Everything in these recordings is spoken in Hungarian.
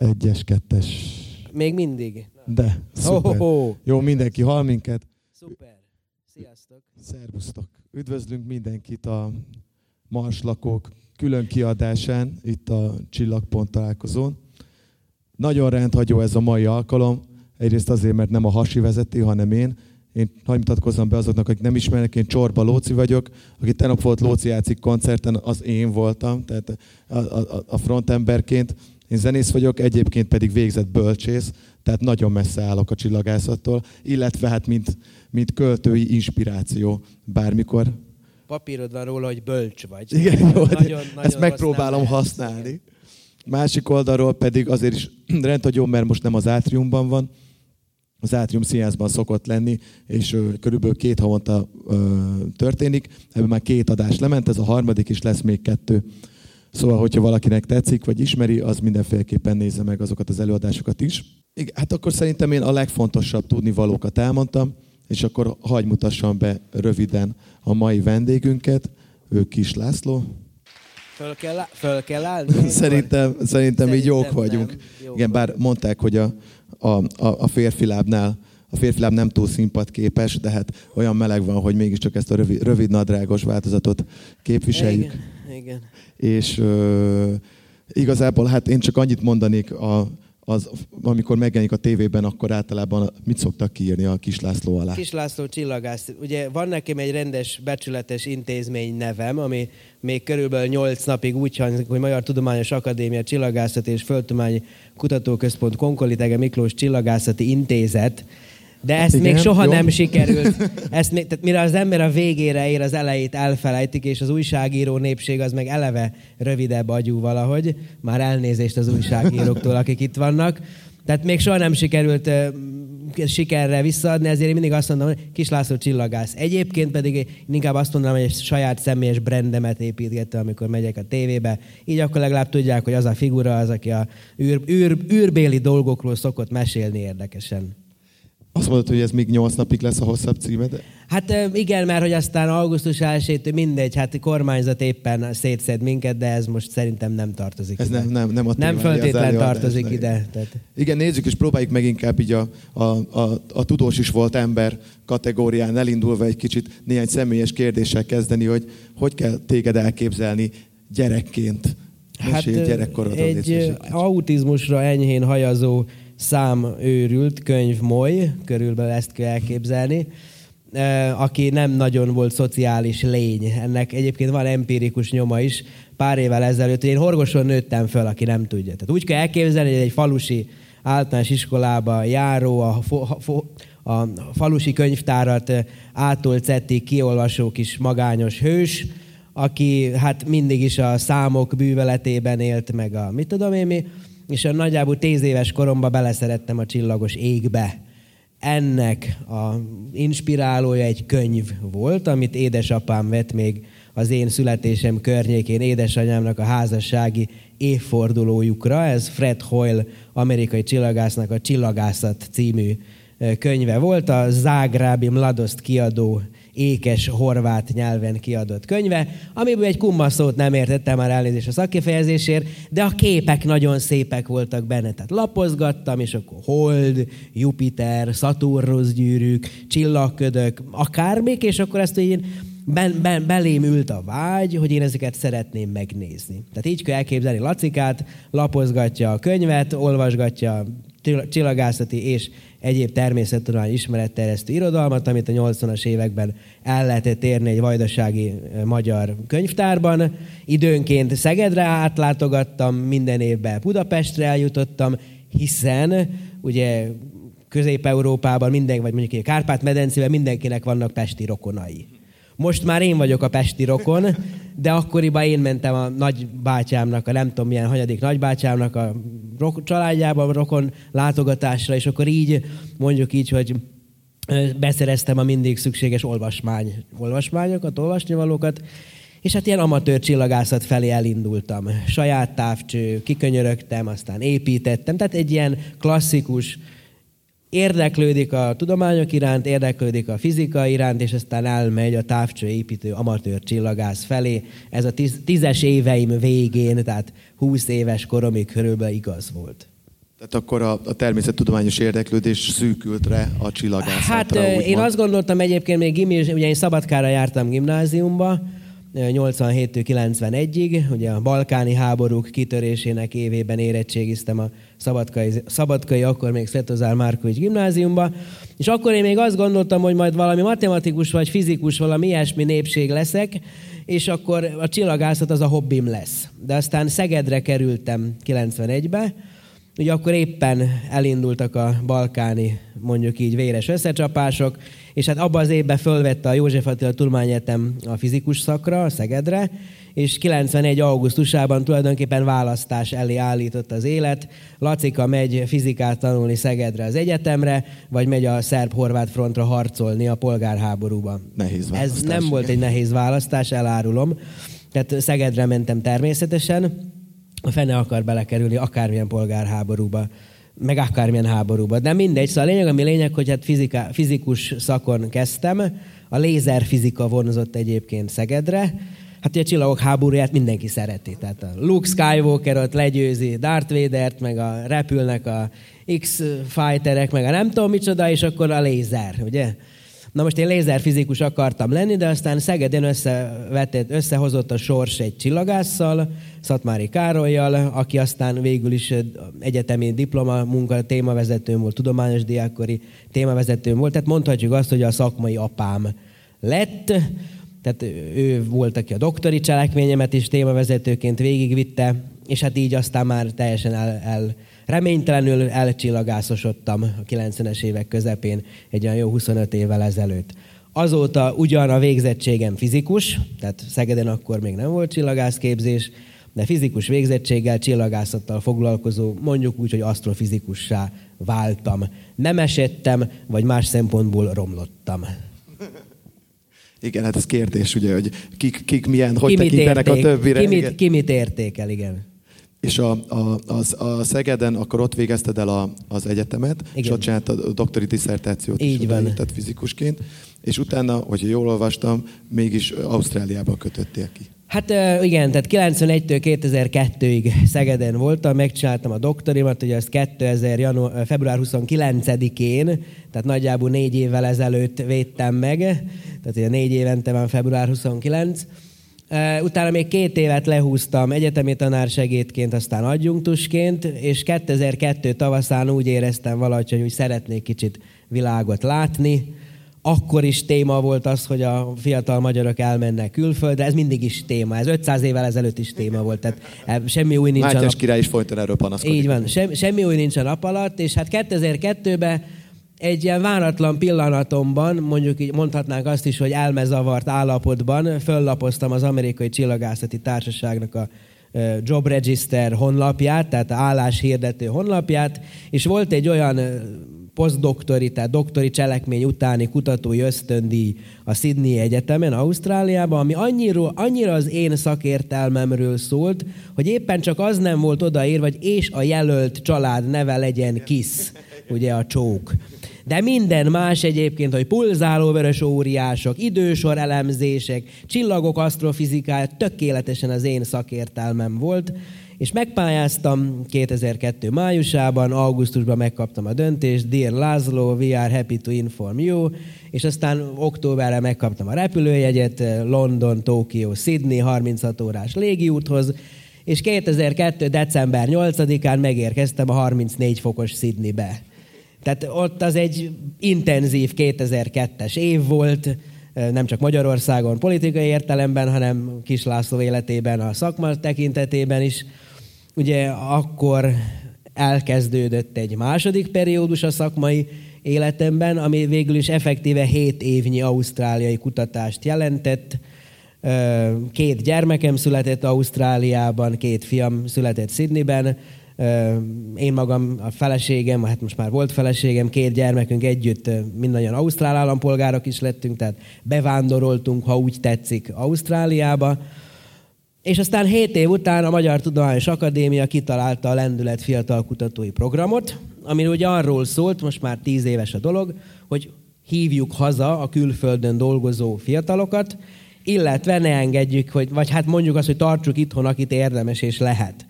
Egyes, kettes. Még mindig. De, szuper. Oh. Jó, mindenki hall minket. Szuper. Sziasztok. Szervusztok. Üdvözlünk mindenkit a Mars lakók külön kiadásán, itt a Csillagpont találkozón. Nagyon rendhagyó ez a mai alkalom. Egyrészt azért, mert nem a hasi vezeti, hanem én. Én hagyj mutatkozzam be azoknak, akik nem ismernek, én Csorba Lóci vagyok, aki tegnap volt Lóci játszik koncerten, az én voltam, tehát a, a, a frontemberként. Én zenész vagyok, egyébként pedig végzett bölcsész, tehát nagyon messze állok a csillagászattól, illetve hát mint, mint költői inspiráció bármikor. Papírod van róla, hogy bölcs vagy. Igen, jó, nagyon, nagyon, ezt megpróbálom használni. Másik oldalról pedig azért is rendhagyó, mert most nem az átriumban van, az átrium színházban szokott lenni, és körülbelül két havonta ö, történik. Ebben már két adás lement, ez a harmadik, és lesz még kettő. Szóval, hogyha valakinek tetszik, vagy ismeri, az mindenféleképpen nézze meg azokat az előadásokat is. Igen, hát akkor szerintem én a legfontosabb tudnivalókat elmondtam, és akkor hagy mutassam be röviden a mai vendégünket, ő Kis László. Föl kell, föl kell állni? Szerintem, szerintem így jók Szerintem vagyunk. Jók Igen, bár mondták, hogy a, a, a, a férfilábnál a férfiláb nem túl színpadképes, de hát olyan meleg van, hogy mégiscsak ezt a rövid, rövid nadrágos változatot képviseljük. Igen, igen. És ö, igazából hát én csak annyit mondanék, a, az, amikor megjelenik a tévében, akkor általában mit szoktak kiírni a Kis László alá? Kis László csillagász. Ugye van nekem egy rendes, becsületes intézmény nevem, ami még körülbelül 8 napig úgy hangzik, hogy Magyar Tudományos Akadémia Csillagászati és Földtudományi Kutatóközpont Konkolitege Miklós Csillagászati Intézet, de ezt Igen, még soha jó. nem sikerült. Ezt még, tehát mire az ember a végére ér, az elejét elfelejtik, és az újságíró népség az meg eleve rövidebb agyú valahogy. Már elnézést az újságíróktól, akik itt vannak. Tehát még soha nem sikerült ö, sikerre visszaadni, ezért én mindig azt mondom, hogy Kis László csillagász. Egyébként pedig én inkább azt mondanám, hogy egy saját személyes brandemet építgettem, amikor megyek a tévébe. Így akkor legalább tudják, hogy az a figura az, aki a űr, űr, űrbéli dolgokról szokott mesélni érdekesen. Azt mondod, hogy ez még nyolc napig lesz a hosszabb címed? Hát igen, mert hogy aztán augusztus 1 mindegy, hát kormányzat éppen szétszed minket, de ez most szerintem nem tartozik Ez ide. nem, nem, nem a nem föltétlen tartozik ide. Tehát. Igen, nézzük, és próbáljuk meg inkább így a, a, a, a tudós is volt ember kategórián elindulva egy kicsit néhány személyes kérdéssel kezdeni, hogy hogy kell téged elképzelni gyerekként. Mesélj. Hát, egy légy szíves ö, autizmusra enyhén hajazó számőrült könyv moly, körülbelül ezt kell elképzelni, ö, aki nem nagyon volt szociális lény. Ennek egyébként van empirikus nyoma is. Pár évvel ezelőtt, én horgoson nőttem föl, aki nem tudja. Tehát úgy kell elképzelni, hogy egy falusi általános iskolába járó, a, fo, fo, a falusi könyvtárat ától cettig kiolvasó kis magányos hős, aki hát mindig is a számok bűveletében élt, meg a mit tudom én mi, és a nagyjából tíz éves koromban beleszerettem a csillagos égbe. Ennek a inspirálója egy könyv volt, amit édesapám vett még az én születésem környékén édesanyámnak a házassági évfordulójukra. Ez Fred Hoyle, amerikai csillagásznak a Csillagászat című könyve volt. A Zágrábi Mladost kiadó ékes horvát nyelven kiadott könyve, amiből egy kumma szót nem értettem már elnézést a szakkifejezésért, de a képek nagyon szépek voltak benne. Tehát lapozgattam, és akkor Hold, Jupiter, Saturnus gyűrűk, csillagködök, akármik, és akkor ezt így ben, ben, belém ült a vágy, hogy én ezeket szeretném megnézni. Tehát így kell elképzelni Lacikát, lapozgatja a könyvet, olvasgatja csillagászati és egyéb természettudomány ismeretterjesztő irodalmat, amit a 80-as években el lehetett érni egy vajdasági eh, magyar könyvtárban. Időnként Szegedre átlátogattam, minden évben Budapestre eljutottam, hiszen ugye Közép-Európában minden, vagy mondjuk Kárpát-medencében mindenkinek vannak pesti rokonai. Most már én vagyok a pesti rokon, de akkoriban én mentem a nagybátyámnak, a nem tudom milyen hanyadik nagybátyámnak a ro- családjába rokon látogatásra, és akkor így, mondjuk így, hogy beszereztem a mindig szükséges olvasmány, olvasmányokat, olvasnivalókat, és hát ilyen amatőr csillagászat felé elindultam. Saját távcső, kikönyörögtem, aztán építettem, tehát egy ilyen klasszikus érdeklődik a tudományok iránt, érdeklődik a fizika iránt, és aztán elmegy a távcsőépítő amatőr csillagász felé. Ez a tíz, tízes éveim végén, tehát 20 éves koromig körülbelül igaz volt. Tehát akkor a, a természettudományos érdeklődés szűkült rá a csillagászatra. Hát én azt gondoltam egyébként még gimi, ugye én Szabadkára jártam gimnáziumba, 87 91-ig, ugye a balkáni háborúk kitörésének évében érettségiztem a Szabadkai, Szabadkai akkor még Svetozár Márkovics gimnáziumba, és akkor én még azt gondoltam, hogy majd valami matematikus vagy fizikus, valami ilyesmi népség leszek, és akkor a csillagászat az a hobbim lesz. De aztán Szegedre kerültem 91-be, ugye akkor éppen elindultak a balkáni, mondjuk így véres összecsapások, és hát abban az évben fölvette a József Attila Tudományegyetem a fizikus szakra, a Szegedre, és 91. augusztusában tulajdonképpen választás elé állított az élet. Lacika megy fizikát tanulni Szegedre az egyetemre, vagy megy a szerb-horvát frontra harcolni a polgárháborúban. Nehéz Ez nem volt egy nehéz választás, elárulom. Tehát Szegedre mentem természetesen, a fene akar belekerülni akármilyen polgárháborúba, meg akármilyen háborúba. De mindegy, szóval a lényeg, ami lényeg, hogy hát fizika, fizikus szakon kezdtem, a lézerfizika vonzott egyébként Szegedre, Hát ugye a csillagok háborúját mindenki szereti. Tehát a Luke Skywalker ott legyőzi Darth Vader-t, meg a repülnek a X-fighterek, meg a nem tudom micsoda, és akkor a lézer, ugye? Na most én lézerfizikus akartam lenni, de aztán Szegeden összevetett, összehozott a sors egy csillagásszal, Szatmári Károlyjal, aki aztán végül is egyetemi diploma munka témavezetőm volt, tudományos diákkori témavezetőm volt, tehát mondhatjuk azt, hogy a szakmai apám lett, tehát ő volt, aki a doktori cselekményemet is témavezetőként végigvitte, és hát így aztán már teljesen el, el reménytelenül elcsillagászosodtam a 90-es évek közepén, egy olyan jó 25 évvel ezelőtt. Azóta ugyan a végzettségem fizikus, tehát Szegeden akkor még nem volt csillagászképzés, de fizikus végzettséggel, csillagászattal foglalkozó, mondjuk úgy, hogy asztrofizikussá váltam. Nem esettem, vagy más szempontból romlottam. Igen, hát ez kérdés, ugye, hogy kik, kik milyen, hogy ki tekintenek érték, a többire. Ki mit, ki mit értékel, igen. És a, a, a, a Szegeden akkor ott végezted el a, az egyetemet, Igen. és ott csináltad a doktori diszertációt Így is van. tehát fizikusként, és utána, hogyha jól olvastam, mégis Ausztráliában kötöttél ki. Hát igen, tehát 91-től 2002-ig Szegeden voltam, megcsináltam a doktorimat, ugye ezt 2000. Janu- február 29-én, tehát nagyjából négy évvel ezelőtt védtem meg, tehát ugye négy évente van február 29, Utána még két évet lehúztam egyetemi tanársegédként, aztán adjunktusként, és 2002 tavaszán úgy éreztem valahogy, hogy úgy szeretnék kicsit világot látni. Akkor is téma volt az, hogy a fiatal magyarok elmennek külföldre, ez mindig is téma, ez 500 évvel ezelőtt is téma volt, tehát e, semmi új nincs Mátyás a nap... király is folyton erről panaszkodik. Így van, sem, semmi új nincs a nap alatt, és hát 2002-ben egy ilyen váratlan pillanatomban, mondjuk így mondhatnánk azt is, hogy elmezavart állapotban föllapoztam az amerikai csillagászati társaságnak a Job Register honlapját, tehát a álláshirdető honlapját, és volt egy olyan posztdoktori, tehát doktori cselekmény utáni kutatói ösztöndíj a Sydney Egyetemen, Ausztráliában, ami annyira, annyira az én szakértelmemről szólt, hogy éppen csak az nem volt odaírva, hogy és a jelölt család neve legyen KISZ, ugye a csók. De minden más egyébként, hogy pulzálóvörös óriások, idősor elemzések, csillagok asztrofizikája, tökéletesen az én szakértelmem volt, és megpályáztam 2002 májusában, augusztusban megkaptam a döntést, Dear László, we are happy to inform you, és aztán októberre megkaptam a repülőjegyet, London, Tokió, Sydney, 36 órás légiúthoz, és 2002. december 8-án megérkeztem a 34 fokos Sydneybe. Tehát ott az egy intenzív 2002-es év volt, nem csak Magyarországon politikai értelemben, hanem Kis László életében, a szakma tekintetében is. Ugye akkor elkezdődött egy második periódus a szakmai életemben, ami végül is effektíve 7 évnyi ausztráliai kutatást jelentett. Két gyermekem született Ausztráliában, két fiam született Sydneyben, én magam, a feleségem, hát most már volt feleségem, két gyermekünk együtt mindannyian ausztrál állampolgárok is lettünk, tehát bevándoroltunk, ha úgy tetszik, Ausztráliába. És aztán 7 év után a Magyar Tudományos Akadémia kitalálta a Lendület Fiatal Kutatói Programot, ami ugye arról szólt, most már 10 éves a dolog, hogy hívjuk haza a külföldön dolgozó fiatalokat, illetve ne engedjük, hogy, vagy hát mondjuk azt, hogy tartsuk itthon, akit érdemes és lehet.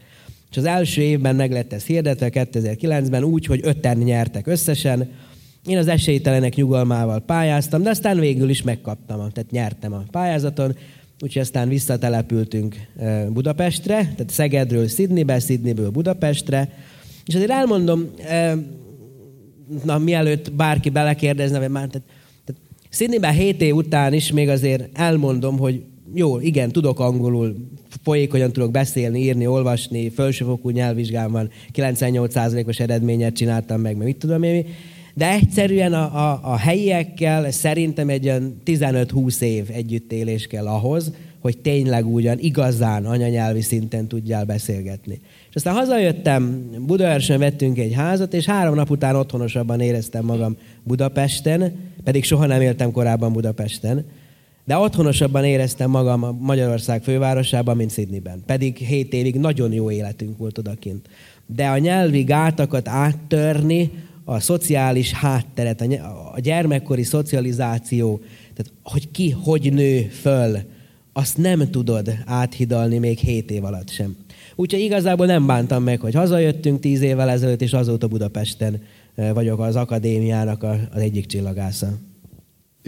És az első évben meg lett ez hirdetve 2009-ben úgy, hogy öten nyertek összesen. Én az esélytelenek nyugalmával pályáztam, de aztán végül is megkaptam, tehát nyertem a pályázaton. Úgyhogy aztán visszatelepültünk Budapestre, tehát Szegedről Sydneybe, Sydneyből Budapestre. És azért elmondom, na mielőtt bárki belekérdezne, vagy már, tehát, tehát Sydneyben 7 év után is még azért elmondom, hogy jó, igen, tudok angolul, folyékonyan tudok beszélni, írni, olvasni, felsőfokú nyelvvizsgám van, 98%-os eredményet csináltam meg, mert mit tudom én, de egyszerűen a, a, a helyiekkel szerintem egy olyan 15-20 év együttélés kell ahhoz, hogy tényleg ugyan igazán anyanyelvi szinten tudjál beszélgetni. És aztán hazajöttem, Budaörsön vettünk egy házat, és három nap után otthonosabban éreztem magam Budapesten, pedig soha nem éltem korábban Budapesten, de otthonosabban éreztem magam a Magyarország fővárosában, mint Sydneyben. Pedig hét évig nagyon jó életünk volt odakint. De a nyelvi gátakat áttörni, a szociális hátteret, a gyermekkori szocializáció, tehát hogy ki hogy nő föl, azt nem tudod áthidalni még hét év alatt sem. Úgyhogy igazából nem bántam meg, hogy hazajöttünk tíz évvel ezelőtt, és azóta Budapesten eh, vagyok az akadémiának az egyik csillagásza.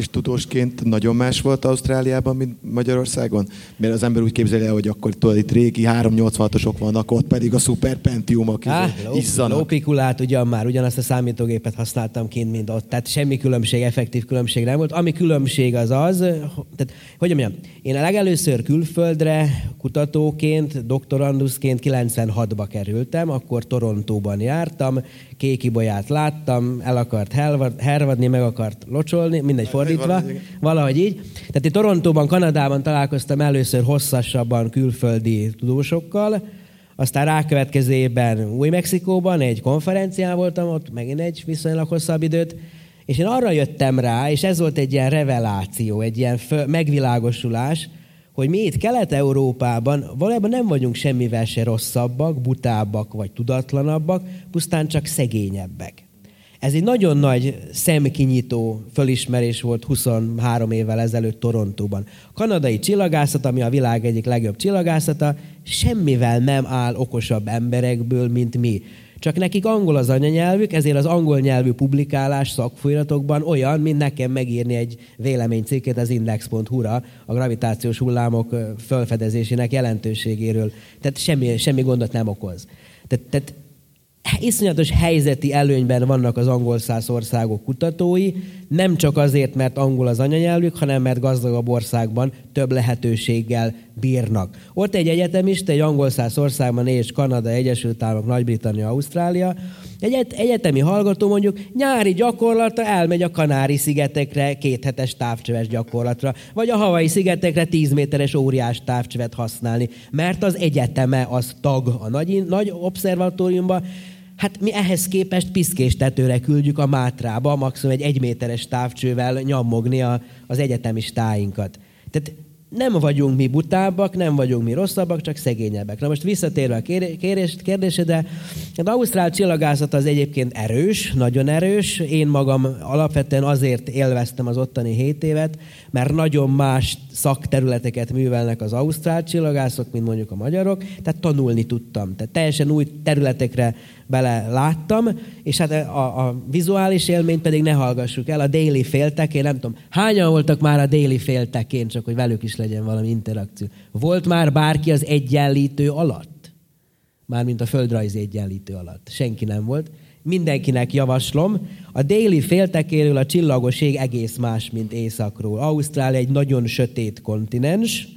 És tudósként nagyon más volt Ausztráliában, mint Magyarországon? Mert az ember úgy képzeli el, hogy akkor tudod, itt régi 386-osok vannak, ott pedig a szuper Pentiumok ah, izzanak. Lópikulát ugyan már, ugyanazt a számítógépet használtam kint, mint ott. Tehát semmi különbség, effektív különbség nem volt. Ami különbség az az, tehát, hogy mondjam, én a legelőször külföldre kutatóként, doktoranduszként 96-ba kerültem, akkor Torontóban jártam, kékibolyát láttam, el akart hervadni, meg akart locsolni, mindegy fordítva, valahogy így. Tehát itt Torontóban, Kanadában találkoztam először hosszasabban külföldi tudósokkal, aztán rákövetkező évben Új-Mexikóban egy konferencián voltam, ott megint egy viszonylag hosszabb időt, és én arra jöttem rá, és ez volt egy ilyen reveláció, egy ilyen megvilágosulás, hogy mi itt Kelet-Európában valójában nem vagyunk semmivel se rosszabbak, butábbak vagy tudatlanabbak, pusztán csak szegényebbek. Ez egy nagyon nagy szemkinyitó fölismerés volt 23 évvel ezelőtt Torontóban. A kanadai csillagászat, ami a világ egyik legjobb csillagászata, semmivel nem áll okosabb emberekből, mint mi. Csak nekik angol az anyanyelvük, ezért az angol nyelvű publikálás szakfolyamatokban olyan, mint nekem megírni egy véleménycikket az index.hu-ra a gravitációs hullámok felfedezésének jelentőségéről. Tehát semmi, semmi gondot nem okoz. Tehát, tehát iszonyatos helyzeti előnyben vannak az angol száz országok kutatói, nem csak azért, mert angol az anyanyelvük, hanem mert gazdagabb országban több lehetőséggel bírnak. Ott egy egyetemista, egy angol száz országban és Kanada, Egyesült Államok, Nagy-Britannia, Ausztrália, egy egyetemi hallgató mondjuk nyári gyakorlatra elmegy a Kanári-szigetekre kéthetes távcsöves gyakorlatra, vagy a Havai szigetekre 10 méteres óriás távcsövet használni, mert az egyeteme az tag a nagy, nagy obszervatóriumba, Hát mi ehhez képest piszkéstetőre küldjük a Mátrába, maximum egy egyméteres távcsővel nyomogni a, az egyetemistáinkat. Tehát nem vagyunk mi butábbak, nem vagyunk mi rosszabbak, csak szegényebbek. Na most visszatérve a kérdésedre, az Ausztrál csillagászat az egyébként erős, nagyon erős. Én magam alapvetően azért élveztem az ottani hét évet, mert nagyon más szakterületeket művelnek az ausztrál csillagászok, mint mondjuk a magyarok, tehát tanulni tudtam. Tehát teljesen új területekre bele láttam, és hát a, a vizuális élményt pedig ne hallgassuk el. A déli féltekén, nem tudom, hányan voltak már a déli féltekén, csak hogy velük is legyen valami interakció. Volt már bárki az egyenlítő alatt? Mármint a földrajzi egyenlítő alatt. Senki nem volt. Mindenkinek javaslom, a déli féltekéről a csillagos ég egész más, mint északról. Ausztrália egy nagyon sötét kontinens,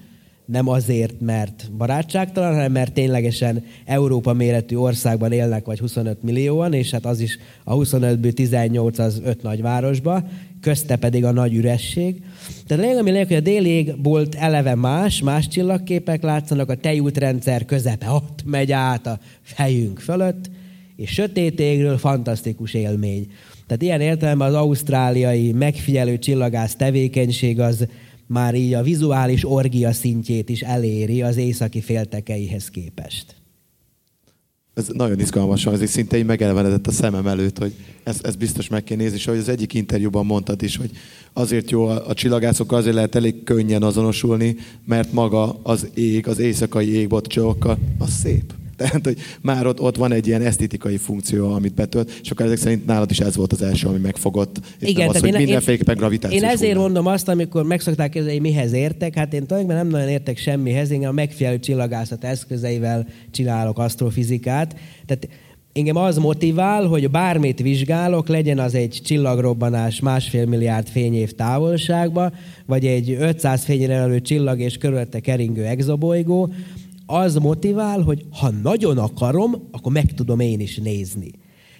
nem azért, mert barátságtalan, hanem mert ténylegesen Európa méretű országban élnek vagy 25 millióan, és hát az is a 25-ből 18 az öt nagyvárosba, közte pedig a nagy üresség. Tehát lényeg, ami lényeg, hogy a déli égbolt eleve más, más csillagképek látszanak, a tejútrendszer közepe ott megy át a fejünk fölött, és sötét égről fantasztikus élmény. Tehát ilyen értelemben az ausztráliai megfigyelő csillagász tevékenység az már így a vizuális orgia szintjét is eléri az északi féltekeihez képest. Ez nagyon izgalmas, ez szinte így megelvenedett a szemem előtt, hogy ezt, ezt biztos meg kell nézni, és ahogy az egyik interjúban mondtad is, hogy azért jó a, a csillagászokkal, azért lehet elég könnyen azonosulni, mert maga az ég, az éjszakai égbolt csillagokkal, az szép. Tehát, hogy már ott, ott van egy ilyen esztétikai funkció, amit betölt, és akkor ezek szerint nálad is ez volt az első, ami megfogott. És Igen, nem az, hogy én- mindenféleképpen gravitációs Én ezért hullám. mondom azt, amikor meg szokták kérdezni, hogy mihez értek, hát én tulajdonképpen nem nagyon értek semmihez, én a megfigyelő csillagászat eszközeivel csinálok asztrofizikát. Tehát engem az motivál, hogy bármit vizsgálok, legyen az egy csillagrobbanás másfél milliárd fényév távolságba, vagy egy 500 fényre elő csillag és körülötte keringő exobolygó, az motivál, hogy ha nagyon akarom, akkor meg tudom én is nézni.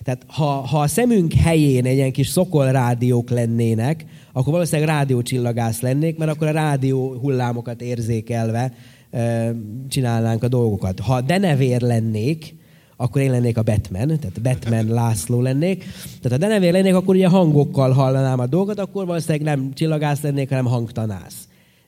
Tehát ha, ha a szemünk helyén egy ilyen kis szokol rádiók lennének, akkor valószínűleg rádiócsillagász lennék, mert akkor a rádió hullámokat érzékelve ö, csinálnánk a dolgokat. Ha denevér lennék, akkor én lennék a Batman, tehát Batman László lennék. Tehát ha denevér lennék, akkor ugye hangokkal hallanám a dolgot, akkor valószínűleg nem csillagász lennék, hanem hangtanász.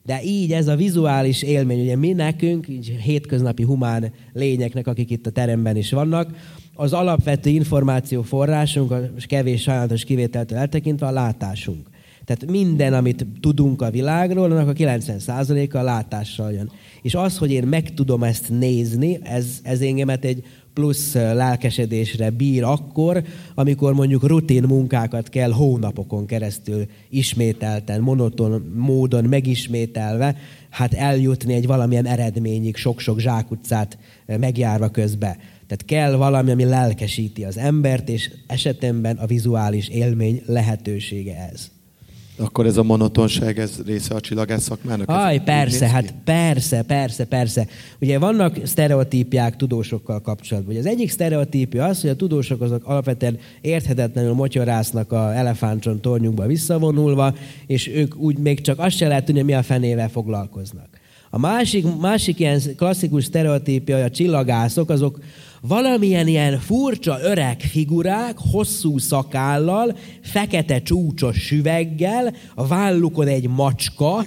De így ez a vizuális élmény, ugye mi nekünk, így hétköznapi humán lényeknek, akik itt a teremben is vannak, az alapvető információ forrásunk, a kevés sajnálatos kivételtől eltekintve a látásunk. Tehát minden, amit tudunk a világról, annak a 90%-a a látással jön. És az, hogy én meg tudom ezt nézni, ez, ez engemet egy plusz lelkesedésre bír akkor, amikor mondjuk rutin munkákat kell hónapokon keresztül ismételten, monoton módon megismételve, hát eljutni egy valamilyen eredményig sok-sok zsákutcát ö, megjárva közbe. Tehát kell valami, ami lelkesíti az embert, és esetemben a vizuális élmény lehetősége ez. Akkor ez a monotonság, ez része a csillagász szakmának? Aj, persze, hát persze, persze, perse. Ugye vannak sztereotípiák tudósokkal kapcsolatban. Ugye az egyik sztereotípia az, hogy a tudósok azok alapvetően érthetetlenül motyorásznak a elefántcsont tornyunkba visszavonulva, és ők úgy még csak azt se lehet tudni, mi a fenével foglalkoznak. A másik, másik ilyen klasszikus sztereotípia, a csillagászok, azok valamilyen ilyen furcsa öreg figurák, hosszú szakállal, fekete csúcsos süveggel, a vállukon egy macska,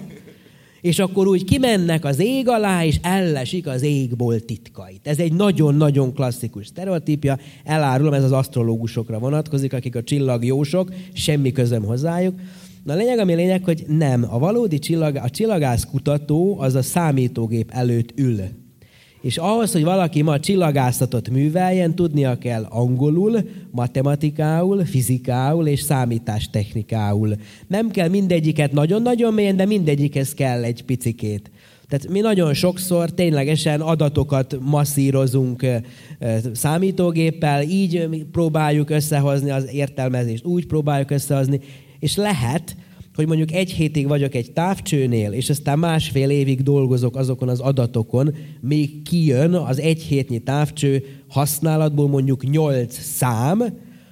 és akkor úgy kimennek az ég alá, és ellesik az égból titkait. Ez egy nagyon-nagyon klasszikus sztereotípia. Elárulom, ez az asztrológusokra vonatkozik, akik a csillagjósok, semmi közöm hozzájuk. Na a lényeg, ami lényeg, hogy nem. A valódi csillag, a csillagász kutató az a számítógép előtt ül. És ahhoz, hogy valaki ma csillagászatot műveljen, tudnia kell angolul, matematikául, fizikául és számítástechnikául. Nem kell mindegyiket nagyon-nagyon mélyen, de mindegyikhez kell egy picikét. Tehát mi nagyon sokszor ténylegesen adatokat masszírozunk számítógéppel, így próbáljuk összehozni az értelmezést, úgy próbáljuk összehozni, és lehet, hogy mondjuk egy hétig vagyok egy távcsőnél, és aztán másfél évig dolgozok azokon az adatokon, még kijön az egy hétnyi távcső használatból mondjuk nyolc szám,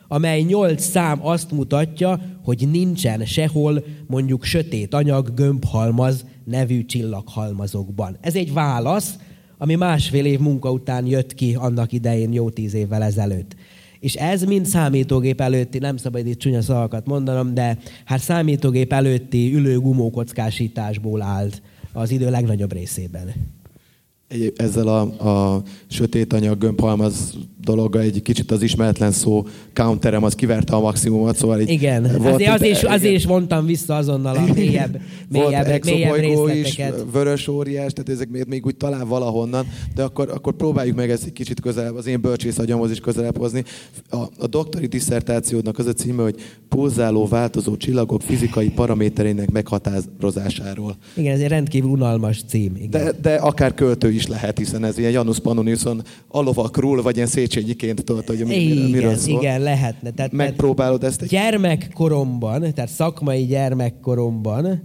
amely nyolc szám azt mutatja, hogy nincsen sehol mondjuk sötét anyag, gömbhalmaz nevű csillaghalmazokban. Ez egy válasz, ami másfél év munka után jött ki annak idején jó tíz évvel ezelőtt. És ez mind számítógép előtti, nem szabad itt csúnya szavakat mondanom, de hát számítógép előtti ülő gumókockásításból állt az idő legnagyobb részében. Egy, ezzel a, a sötét anyag gömbhalmaz dologgal egy kicsit az ismeretlen szó counterem az kiverte a maximumot, szóval így Igen, volt azért, azért, is, azért is vontam vissza azonnal a mélyebb, mélyebb, mélyebb exobolygó is, részleteket. vörös óriás, tehát ezek még, még úgy talál valahonnan, de akkor, akkor próbáljuk meg ezt egy kicsit közelebb, az én bölcsész agyamhoz is közelebb hozni. A, a doktori diszertációdnak az a címe, hogy pulzáló változó csillagok fizikai paraméterének meghatározásáról. Igen, ez egy rendkívül unalmas cím. Igen. De, de akár költő is lehet, hiszen ez ilyen Janus Pannonison a lovakról, vagy ilyen Széchenyiként tudod, hogy mi, miről, miről igen, szól. igen, lehetne. Tehát, Megpróbálod ezt egy... gyermekkoromban, tehát szakmai gyermekkoromban,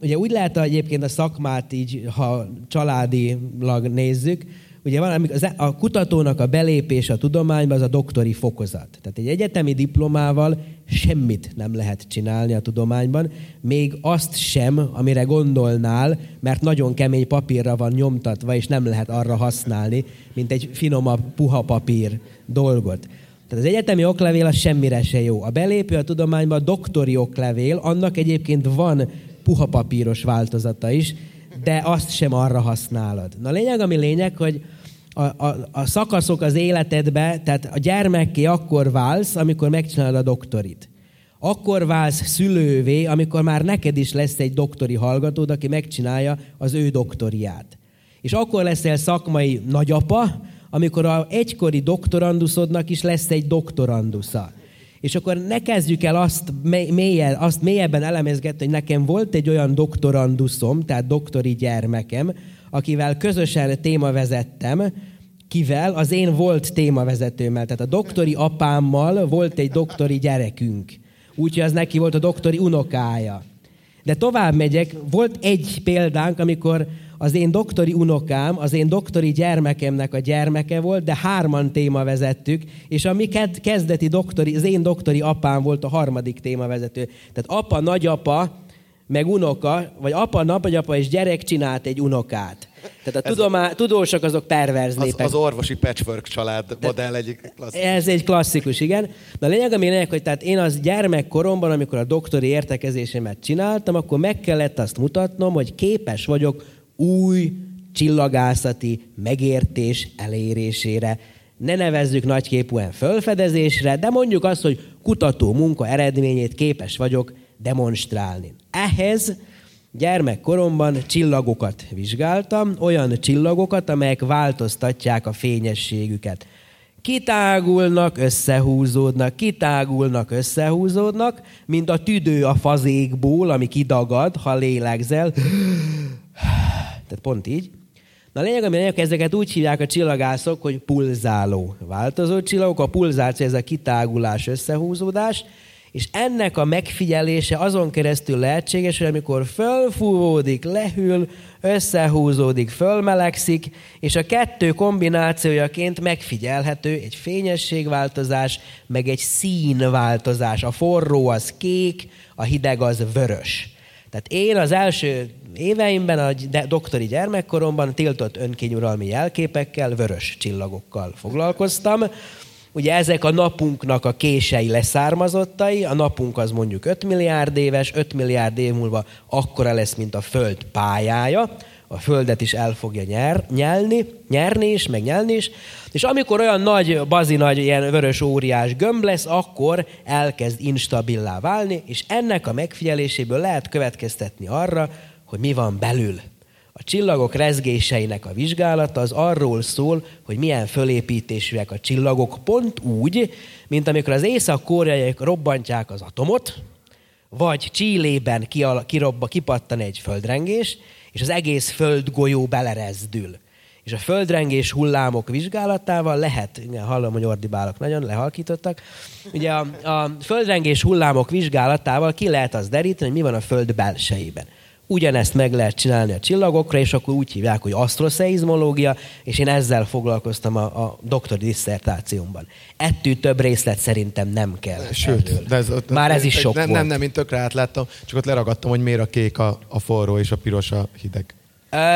ugye úgy lehet egyébként a szakmát így, ha családilag nézzük, ugye amikor az- a kutatónak a belépés a tudományba az a doktori fokozat. Tehát egy egyetemi diplomával semmit nem lehet csinálni a tudományban, még azt sem, amire gondolnál, mert nagyon kemény papírra van nyomtatva, és nem lehet arra használni, mint egy finomabb, puha papír dolgot. Tehát az egyetemi oklevél az semmire se jó. A belépő a tudományba a doktori oklevél, annak egyébként van puha papíros változata is, de azt sem arra használod. Na lényeg, ami lényeg, hogy a, a, a szakaszok az életedbe, tehát a gyermekké akkor válsz, amikor megcsinálod a doktorit. Akkor válsz szülővé, amikor már neked is lesz egy doktori hallgatód, aki megcsinálja az ő doktoriát. És akkor leszel szakmai nagyapa, amikor a egykori doktoranduszodnak is lesz egy doktorandusza. És akkor ne kezdjük el azt, mélyen, azt mélyebben elemezgetni, hogy nekem volt egy olyan doktoranduszom, tehát doktori gyermekem, akivel közösen témavezettem, kivel az én volt témavezetőmmel. Tehát a doktori apámmal volt egy doktori gyerekünk. Úgyhogy az neki volt a doktori unokája. De tovább megyek, volt egy példánk, amikor az én doktori unokám, az én doktori gyermekemnek a gyermeke volt, de hárman téma vezettük, és a mi kezdeti doktori, az én doktori apám volt a harmadik témavezető. Tehát apa, nagyapa, meg unoka, vagy apa, nagyapa és gyerek csinált egy unokát. Tehát a tudomá, tudósok azok perverz népek. Az, az orvosi patchwork család De modell egyik klasszikus. Ez egy klasszikus, igen. De a lényeg, ami lényeg, hogy tehát én az gyermekkoromban, amikor a doktori értekezésemet csináltam, akkor meg kellett azt mutatnom, hogy képes vagyok új csillagászati megértés elérésére. Ne nevezzük nagyképűen fölfedezésre, de mondjuk azt, hogy kutató munka eredményét képes vagyok demonstrálni. Ehhez gyermekkoromban csillagokat vizsgáltam, olyan csillagokat, amelyek változtatják a fényességüket. Kitágulnak, összehúzódnak, kitágulnak, összehúzódnak, mint a tüdő a fazékból, ami kidagad, ha lélegzel. Tehát pont így. Na a lényeg, ami lényeg, ezeket úgy hívják a csillagászok, hogy pulzáló változó csillagok. A pulzáció ez a kitágulás, összehúzódás, és ennek a megfigyelése azon keresztül lehetséges, hogy amikor fölfúvódik, lehűl, összehúzódik, fölmelegszik, és a kettő kombinációjaként megfigyelhető egy fényességváltozás, meg egy színváltozás. A forró az kék, a hideg az vörös. Tehát én az első éveimben, a doktori gyermekkoromban tiltott önkényuralmi jelképekkel, vörös csillagokkal foglalkoztam. Ugye ezek a napunknak a kései leszármazottai, a napunk az mondjuk 5 milliárd éves, 5 milliárd év múlva akkora lesz, mint a Föld pályája, a Földet is el fogja nyer, nyelni, nyerni is, meg nyelni is, és amikor olyan nagy, bazi nagy, ilyen vörös óriás gömb lesz, akkor elkezd instabilá válni, és ennek a megfigyeléséből lehet következtetni arra, hogy mi van belül. A csillagok rezgéseinek a vizsgálata az arról szól, hogy milyen fölépítésűek a csillagok, pont úgy, mint amikor az észak-koreaiak robbantják az atomot, vagy Csillében kirobba, kipattan egy földrengés, és az egész földgolyó belerezdül. És a földrengés hullámok vizsgálatával lehet, igen, hallom, hogy ordibálok nagyon, lehalkítottak, ugye a, a földrengés hullámok vizsgálatával ki lehet az deríteni, hogy mi van a föld belsejében. Ugyanezt meg lehet csinálni a csillagokra, és akkor úgy hívják, hogy asztroszeizmológia, és én ezzel foglalkoztam a, a doktori disszertációmban. Ettől több részlet szerintem nem kell. Sőt, de ez, ott, már ez is sok nem, volt. Nem, nem, én tökre átláttam, csak ott leragadtam, hogy miért a kék a, a forró és a piros a hideg.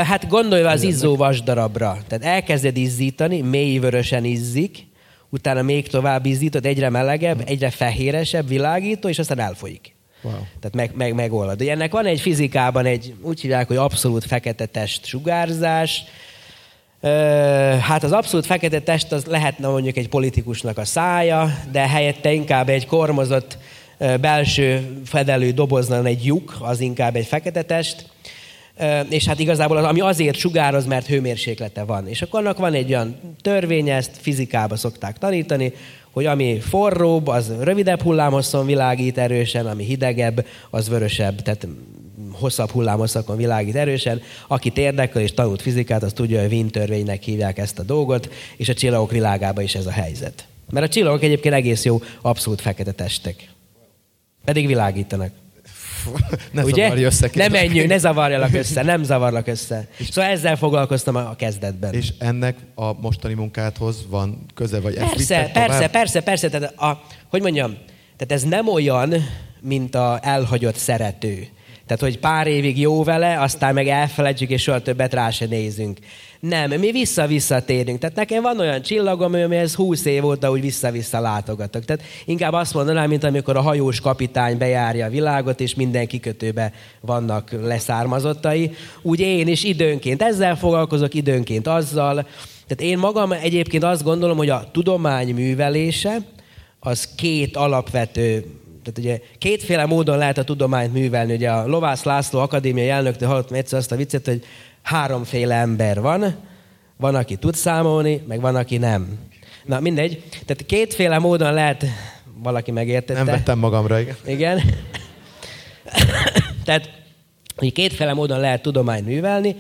Hát gondolj az izzó vasdarabra. Tehát elkezded izzítani, mély vörösen izzik, utána még tovább izzítod, egyre melegebb, egyre fehéresebb, világító, és aztán elfolyik. Wow. Tehát meg, meg, megoldod. De ennek van egy fizikában egy, úgy hívják, hogy abszolút fekete test sugárzás. Hát az abszolút fekete test az lehetne mondjuk egy politikusnak a szája, de helyette inkább egy kormozott belső fedelő doboznan egy lyuk, az inkább egy fekete test és hát igazából az, ami azért sugároz, mert hőmérséklete van. És akkor annak van egy olyan törvénye, ezt fizikába szokták tanítani, hogy ami forróbb, az rövidebb hullámosszon világít erősen, ami hidegebb, az vörösebb, tehát hosszabb hullámosszakon világít erősen. Akit érdekel és tanult fizikát, az tudja, hogy Wien törvénynek hívják ezt a dolgot, és a csillagok világában is ez a helyzet. Mert a csillagok egyébként egész jó, abszolút fekete testek. Pedig világítanak ne Ugye? zavarj össze. Ne menjünk, ne zavarjalak össze, nem zavarlak össze. Szóval ezzel foglalkoztam a kezdetben. És ennek a mostani munkádhoz van köze, vagy persze, persze, persze, persze, persze, tehát a, hogy mondjam, tehát ez nem olyan, mint a elhagyott szerető. Tehát, hogy pár évig jó vele, aztán meg elfelejtjük, és soha többet rá se nézünk. Nem, mi vissza-visszatérünk. Tehát nekem van olyan csillagom, ez 20 év óta úgy vissza-vissza látogatok. Tehát inkább azt mondanám, mint amikor a hajós kapitány bejárja a világot, és minden kikötőbe vannak leszármazottai. Úgy én is időnként ezzel foglalkozok, időnként azzal. Tehát én magam egyébként azt gondolom, hogy a tudomány művelése az két alapvető tehát ugye kétféle módon lehet a tudományt művelni. Ugye a Lovász László akadémiai elnöktől hallottam egyszer azt a viccet, hogy háromféle ember van. Van, aki tud számolni, meg van, aki nem. Na, mindegy. Tehát kétféle módon lehet, valaki megértette. Nem vettem magamra, igen. Igen. Tehát hogy kétféle módon lehet tudományt művelni.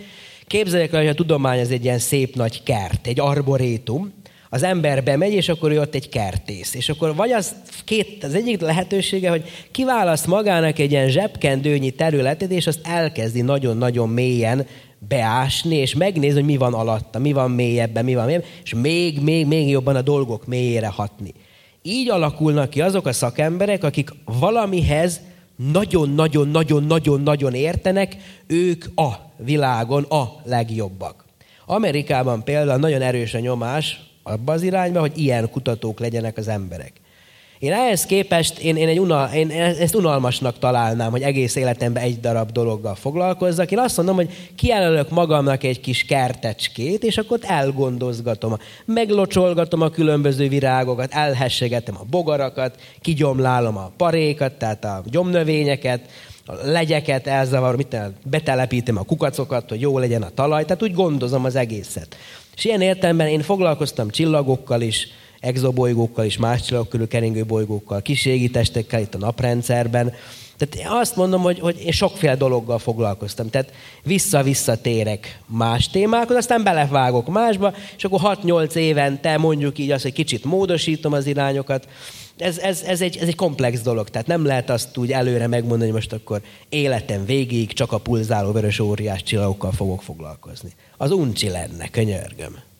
Képzeljük el, hogy a tudomány az egy ilyen szép nagy kert, egy arborétum, az ember bemegy, és akkor ő ott egy kertész. És akkor vagy az, két, az egyik lehetősége, hogy kiválaszt magának egy ilyen zsebkendőnyi területet, és azt elkezdi nagyon-nagyon mélyen beásni, és megnézni, hogy mi van alatta, mi van mélyebben, mi van mélyebben, és még, még, még jobban a dolgok mélyére hatni. Így alakulnak ki azok a szakemberek, akik valamihez nagyon-nagyon-nagyon-nagyon-nagyon értenek, ők a világon a legjobbak. Amerikában például nagyon erős a nyomás abba az irányba, hogy ilyen kutatók legyenek az emberek. Én ehhez képest, én, én, egy unal, én ezt unalmasnak találnám, hogy egész életemben egy darab dologgal foglalkozzak. Én azt mondom, hogy kijelölök magamnak egy kis kertecskét, és akkor ott elgondozgatom. Meglocsolgatom a különböző virágokat, elhessegetem a bogarakat, kigyomlálom a parékat, tehát a gyomnövényeket, a legyeket elzavarom, mit betelepítem a kukacokat, hogy jó legyen a talaj, tehát úgy gondozom az egészet. És ilyen értelemben én foglalkoztam csillagokkal is, exobolygókkal és más csillagok körül keringő bolygókkal, testekkel itt a naprendszerben. Tehát én azt mondom, hogy, hogy én sokféle dologgal foglalkoztam. Tehát vissza-visszatérek más témákhoz, aztán belevágok másba, és akkor 6-8 évente mondjuk így azt, hogy kicsit módosítom az irányokat. Ez, ez, ez, egy, ez egy komplex dolog, tehát nem lehet azt úgy előre megmondani, hogy most akkor életem végig csak a pulzáló vörös óriás csillagokkal fogok foglalkozni. Az uncsi lenne, könyörgöm.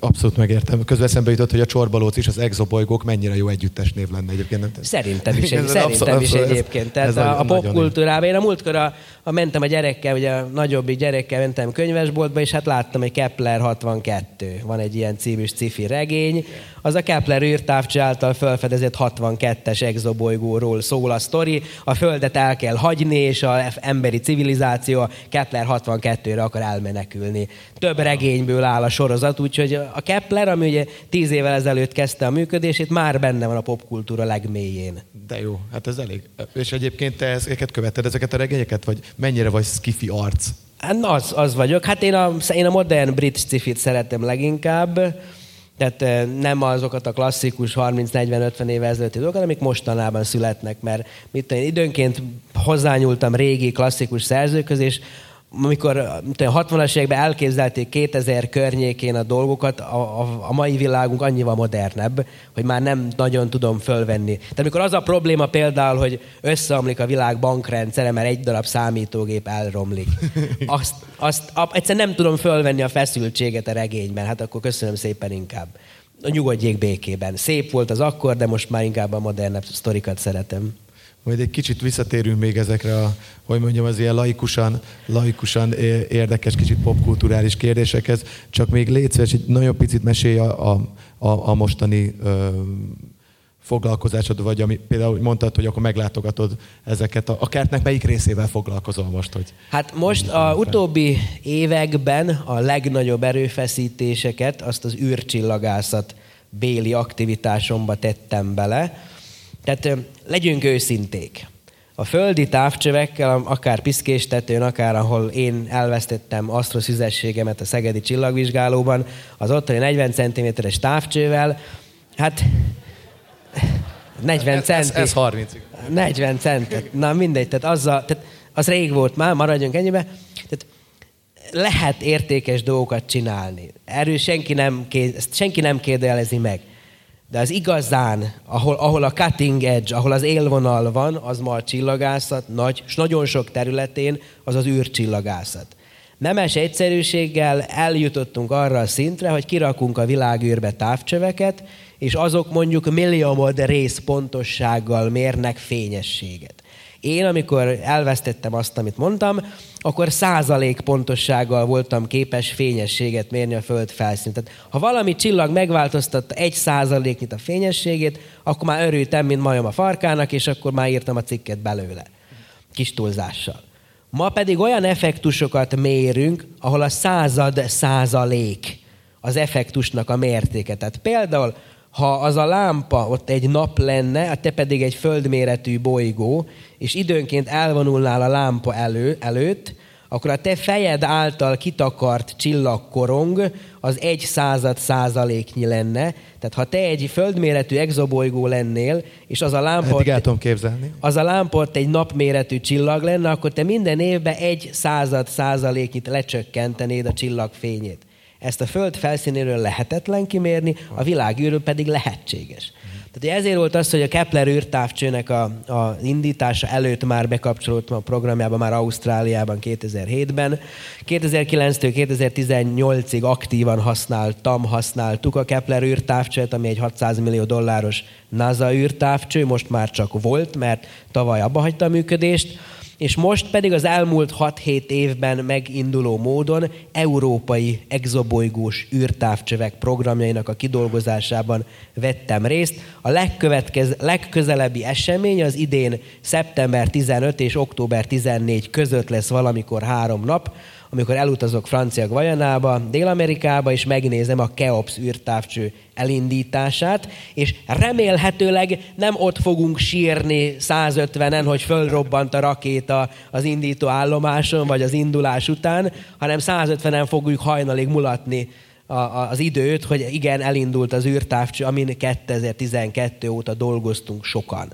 Abszolút megértem. Közben eszembe jutott, hogy a csorbalóc is az exobolygók mennyire jó együttes név lenne egyébként. Nem szerintem is, egy, szerintem abszolút, is egyébként. Tehát ez a, a popkultúrában. Én a múltkor a, a mentem a gyerekkel, ugye a nagyobbik gyerekkel mentem könyvesboltba, és hát láttam, hogy Kepler 62. Van egy ilyen című cifi regény. Az a Kepler űrtávcső által felfedezett 62-es exobolygóról szól a sztori. A Földet el kell hagyni, és az emberi civilizáció a Kepler 62-re akar elmenekülni. Több regényből áll a sorozat, úgyhogy a Kepler, ami ugye tíz évvel ezelőtt kezdte a működését, már benne van a popkultúra legmélyén. De jó, hát ez elég. És egyébként te ezeket követed, ezeket a regényeket, vagy mennyire vagy skifi arc? Hát az, az vagyok. Hát én a, én a modern brit skifit szeretem leginkább. Tehát nem azokat a klasszikus 30-40-50 éve ezelőtti dolgokat, amik mostanában születnek, mert mit én időnként hozzányúltam régi klasszikus szerzőköz, és amikor a 60-as években elképzelték 2000 környékén a dolgokat, a, a, a mai világunk annyival modernebb, hogy már nem nagyon tudom fölvenni. Tehát amikor az a probléma például, hogy összeomlik a világ bankrendszere, mert egy darab számítógép elromlik, azt, azt egyszerűen nem tudom fölvenni a feszültséget a regényben, hát akkor köszönöm szépen inkább. Nyugodjék békében. Szép volt az akkor, de most már inkább a modernebb sztorikat szeretem. Majd egy kicsit visszatérünk még ezekre a, hogy mondjam, az ilyen laikusan, laikusan érdekes, kicsit popkulturális kérdésekhez. Csak még légy szíves, egy nagyon picit mesélj a, a, a mostani ö, foglalkozásod, vagy ami, például mondtad, hogy akkor meglátogatod ezeket. A, a kertnek melyik részével foglalkozol most? Hogy hát most a utóbbi években a legnagyobb erőfeszítéseket azt az űrcsillagászat béli aktivitásomba tettem bele tehát legyünk őszinték. A földi távcsövekkel, akár piszkéstetőn, akár ahol én elvesztettem asztroszüzességemet a Szegedi csillagvizsgálóban, az ottani 40 cm-es távcsővel, hát 40 centi. Ez, ez 30. 40 cent. Na mindegy, tehát, azzal, tehát az rég volt már, maradjunk ennyibe. Tehát lehet értékes dolgokat csinálni. Erről senki nem, senki nem kérdelezi meg. De az igazán, ahol, ahol a cutting edge, ahol az élvonal van, az ma a csillagászat, nagy, és nagyon sok területén az az űrcsillagászat. Nemes egyszerűséggel eljutottunk arra a szintre, hogy kirakunk a világűrbe távcsöveket, és azok mondjuk milliomod rész pontossággal mérnek fényességet. Én, amikor elvesztettem azt, amit mondtam, akkor százalék pontossággal voltam képes fényességet mérni a Föld felszínt. Tehát, ha valami csillag megváltoztatta egy százaléknyit a fényességét, akkor már örültem, mint majom a farkának, és akkor már írtam a cikket belőle. Kis túlzással. Ma pedig olyan effektusokat mérünk, ahol a század százalék az effektusnak a mértéke. Tehát például ha az a lámpa ott egy nap lenne, te pedig egy földméretű bolygó, és időnként elvonulnál a lámpa elő, előtt, akkor a te fejed által kitakart csillagkorong az egy század százaléknyi lenne. Tehát ha te egy földméretű exobolygó lennél, és az a lámpa... Eddig el tudom képzelni. Az a lámpa egy napméretű csillag lenne, akkor te minden évben egy század százaléknyit lecsökkentenéd a csillag fényét. Ezt a föld felszínéről lehetetlen kimérni, a világűről pedig lehetséges. Tehát ezért volt az, hogy a Kepler űrtávcsőnek a, a indítása előtt már bekapcsolódtam a programjába, már Ausztráliában 2007-ben. 2009-től 2018-ig aktívan használtam, használtuk a Kepler űrtávcsőt, ami egy 600 millió dolláros NASA űrtávcső, most már csak volt, mert tavaly abba hagyta a működést és most pedig az elmúlt 6-7 évben meginduló módon európai exobolygós űrtávcsövek programjainak a kidolgozásában vettem részt. A legközelebbi esemény az idén szeptember 15 és október 14 között lesz valamikor három nap, amikor elutazok Francia Guajanába, Dél-Amerikába, és megnézem a Keops űrtávcső elindítását, és remélhetőleg nem ott fogunk sírni 150-en, hogy fölrobbant a rakéta az indító állomáson, vagy az indulás után, hanem 150-en fogjuk hajnalig mulatni az időt, hogy igen, elindult az űrtávcső, amin 2012 óta dolgoztunk sokan.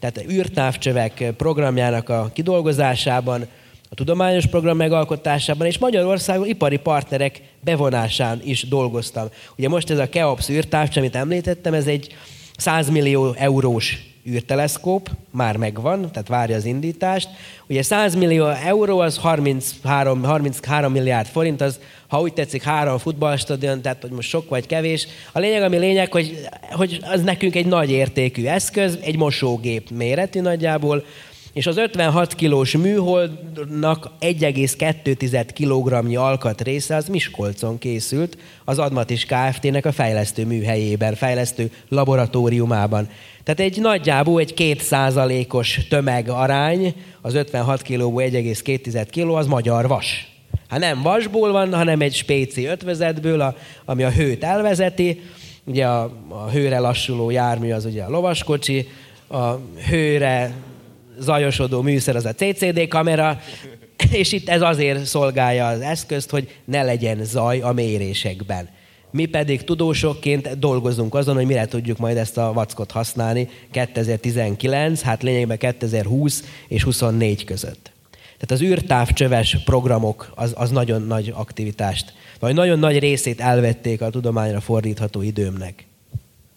Tehát űrtávcsövek programjának a kidolgozásában a tudományos program megalkotásában, és Magyarországon ipari partnerek bevonásán is dolgoztam. Ugye most ez a KEOPS űrtávcs, amit említettem, ez egy 100 millió eurós űrteleszkóp, már megvan, tehát várja az indítást. Ugye 100 millió euró az 33, 33 milliárd forint, az ha úgy tetszik három futballstadion, tehát hogy most sok vagy kevés. A lényeg, ami lényeg, hogy, hogy az nekünk egy nagy értékű eszköz, egy mosógép méretű nagyjából, és az 56 kilós műholdnak 1,2 kg alkat része az Miskolcon készült, az Admatis Kft-nek a fejlesztő műhelyében, fejlesztő laboratóriumában. Tehát egy nagyjából egy kétszázalékos tömegarány, az 56 kilóból 1,2 kg az magyar vas. Hát nem vasból van, hanem egy spéci ötvezetből, a, ami a hőt elvezeti. Ugye a, a hőre lassuló jármű az ugye a lovaskocsi, a hőre zajosodó műszer az a CCD kamera, és itt ez azért szolgálja az eszközt, hogy ne legyen zaj a mérésekben. Mi pedig tudósokként dolgozunk azon, hogy mire tudjuk majd ezt a vackot használni 2019, hát lényegben 2020 és 24 között. Tehát az űrtávcsöves programok az, az nagyon nagy aktivitást, vagy nagyon nagy részét elvették a tudományra fordítható időmnek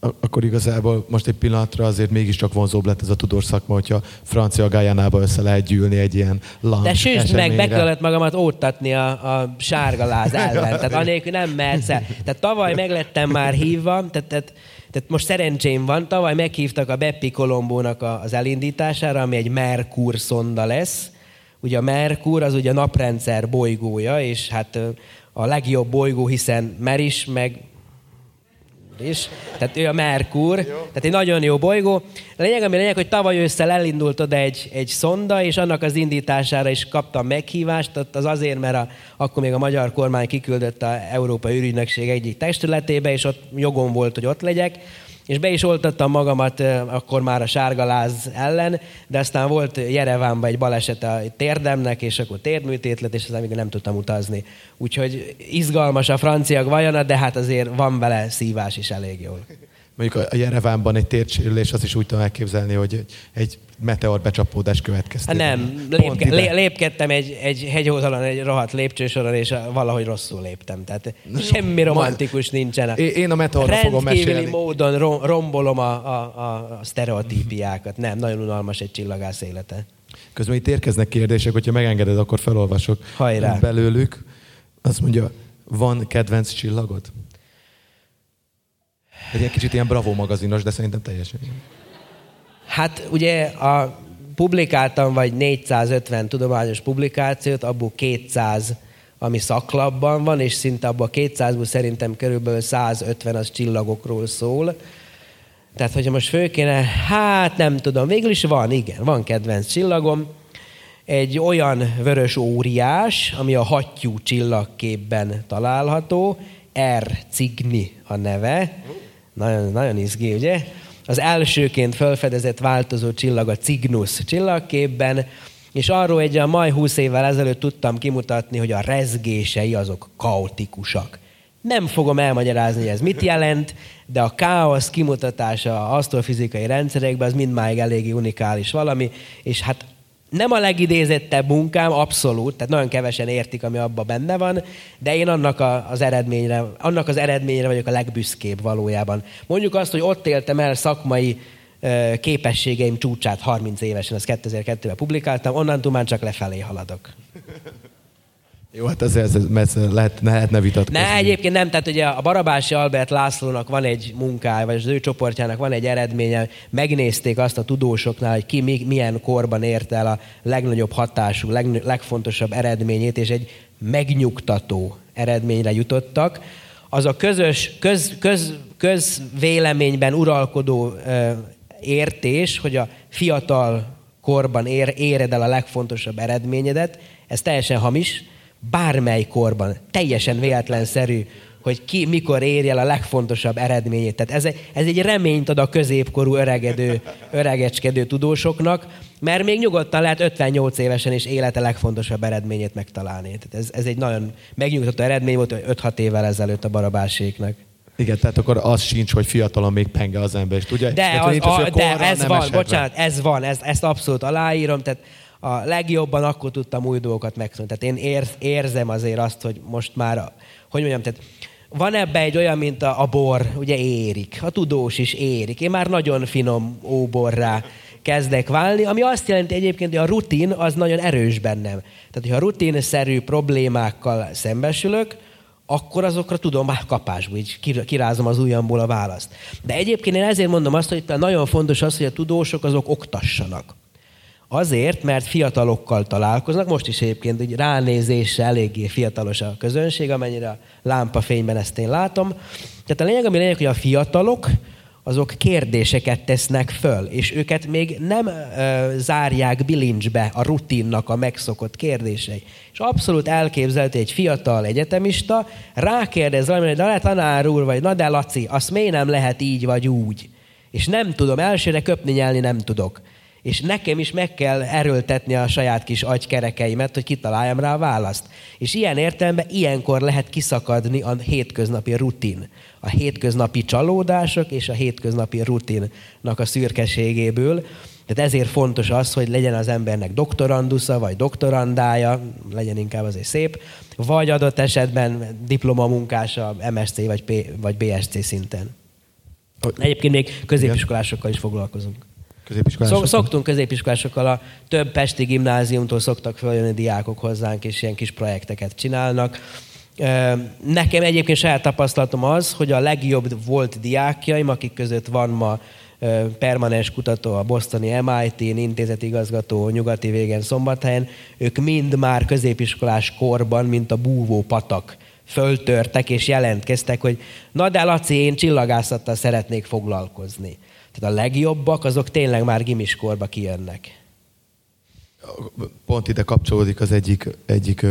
akkor igazából most egy pillanatra azért mégiscsak vonzóbb lett ez a tudós szakma, hogyha francia Gájánába össze lehet gyűlni egy ilyen lunch De süsd meg, be kellett magamat óttatni a, a sárga láz ellen. tehát anélkül nem mehetsz el. Tehát tavaly meglettem már hívva, tehát, tehát, tehát most szerencsém van, tavaly meghívtak a Beppi Kolombónak az elindítására, ami egy Merkur szonda lesz. Ugye a Merkur az ugye a naprendszer bolygója, és hát a legjobb bolygó, hiszen Meris, meg is. Tehát ő a Merkur, jó. tehát egy nagyon jó bolygó. A lényeg, ami lényeg, hogy tavaly ősszel elindult oda egy, egy szonda, és annak az indítására is kaptam meghívást, az azért, mert a, akkor még a magyar kormány kiküldött a Európai űrügynökség egyik testületébe, és ott jogom volt, hogy ott legyek és be is oltattam magamat akkor már a sárgaláz ellen, de aztán volt Jerevánban egy baleset a térdemnek, és akkor térdműtét lett, és aztán még nem tudtam utazni. Úgyhogy izgalmas a francia vajana, de hát azért van vele szívás is elég jól. Mondjuk a Jerevánban egy térsérülés, az is úgy tudom elképzelni, hogy egy meteor becsapódás következtében. Hát nem, lépke, lé, lépkedtem egy, egy hegyoldalon, egy rohadt lépcsősoron, és valahogy rosszul léptem. Tehát semmi romantikus Ma, nincsen. Én a meteorra fogom mesélni. módon rombolom a, a, a, a sztereotípiákat. Nem, nagyon unalmas egy csillagász élete. Közben itt érkeznek kérdések, hogyha megengeded, akkor felolvasok Hajrá. belőlük. Azt mondja, van kedvenc csillagod? Egy kicsit ilyen Bravo magazinos, de szerintem teljesen. Hát ugye a publikáltam vagy 450 tudományos publikációt, abból 200 ami szaklapban van, és szinte abban a 200-ból szerintem körülbelül 150 az csillagokról szól. Tehát, hogyha most föl hát nem tudom, végül is van, igen, van kedvenc csillagom. Egy olyan vörös óriás, ami a hattyú csillagképben található, R. Cigni a neve. Nagyon, nagyon izgi, ugye? Az elsőként felfedezett változó csillag a Cygnus csillagképben, és arról egy a maj 20 évvel ezelőtt tudtam kimutatni, hogy a rezgései azok kaotikusak. Nem fogom elmagyarázni, hogy ez mit jelent, de a káosz kimutatása asztrofizikai rendszerekben az mindmáig eléggé unikális valami, és hát nem a legidézettebb munkám, abszolút, tehát nagyon kevesen értik, ami abban benne van, de én annak a, az eredményre, annak az eredményre vagyok a legbüszkébb valójában. Mondjuk azt, hogy ott éltem el szakmai képességeim csúcsát 30 évesen, ezt 2002-ben publikáltam, onnantól már csak lefelé haladok. Jó, hát ez, ez, ez lehet, lehetne vitatkozni. Ne, egyébként nem, tehát ugye a Barabási Albert Lászlónak van egy munkája, vagy az ő csoportjának van egy eredménye, megnézték azt a tudósoknál, hogy ki mi, milyen korban érte el a legnagyobb hatású, leg, legfontosabb eredményét, és egy megnyugtató eredményre jutottak. Az a közös, köz, köz, közvéleményben uralkodó ö, értés, hogy a fiatal korban ér, éred el a legfontosabb eredményedet, ez teljesen hamis, bármely korban, teljesen véletlenszerű, hogy ki mikor érje el a legfontosabb eredményét. Tehát ez, ez egy reményt ad a középkorú öregedő, öregecskedő tudósoknak, mert még nyugodtan lehet 58 évesen is élete legfontosabb eredményét megtalálni. Tehát ez, ez egy nagyon megnyugtató eredmény volt 5-6 évvel ezelőtt a barabáséknak. Igen, tehát akkor az sincs, hogy fiatalon még penge az ember, és tudja? De, az, a, de ez van, bocsánat, ez van, ezt, ezt abszolút aláírom, tehát a legjobban akkor tudtam új dolgokat megszólni. Tehát én ér, érzem azért azt, hogy most már, hogy mondjam, tehát van ebbe egy olyan, mint a, a bor, ugye érik, a tudós is érik. Én már nagyon finom óborrá kezdek válni, ami azt jelenti egyébként, hogy a rutin az nagyon erős bennem. Tehát, hogyha rutinszerű problémákkal szembesülök, akkor azokra tudom már kapásból, így kirázom az ujjamból a választ. De egyébként én ezért mondom azt, hogy nagyon fontos az, hogy a tudósok azok oktassanak. Azért, mert fiatalokkal találkoznak, most is egyébként hogy ránézésre eléggé fiatalos a közönség, amennyire a lámpafényben ezt én látom. Tehát a lényeg, ami lényeg, hogy a fiatalok, azok kérdéseket tesznek föl, és őket még nem ö, zárják bilincsbe a rutinnak a megszokott kérdései. És abszolút elképzelhető egy fiatal egyetemista rákérdez valamire, de tanár úr, vagy na de Laci, azt miért nem lehet így vagy úgy? És nem tudom, elsőre köpni nyelni nem tudok. És nekem is meg kell erőltetni a saját kis agykerekeimet, hogy kitaláljam rá a választ. És ilyen értelemben ilyenkor lehet kiszakadni a hétköznapi rutin. A hétköznapi csalódások és a hétköznapi rutinnak a szürkeségéből. Tehát ezért fontos az, hogy legyen az embernek doktorandusza, vagy doktorandája, legyen inkább azért szép, vagy adott esetben diplomamunkása MSC vagy, P, vagy BSC szinten. Egyébként még középiskolásokkal is foglalkozunk. Középiskolásokkal? Szoktunk középiskolásokkal, a több pesti gimnáziumtól szoktak följönni diákok hozzánk, és ilyen kis projekteket csinálnak. Nekem egyébként saját tapasztalatom az, hogy a legjobb volt diákjaim, akik között van ma permanens kutató a Bostoni MIT-n, intézetigazgató nyugati végen szombathelyen, ők mind már középiskolás korban, mint a búvó patak föltörtek és jelentkeztek, hogy na de Laci, én csillagászattal szeretnék foglalkozni. Tehát a legjobbak, azok tényleg már gimiskorba kijönnek. Pont ide kapcsolódik az egyik, egyik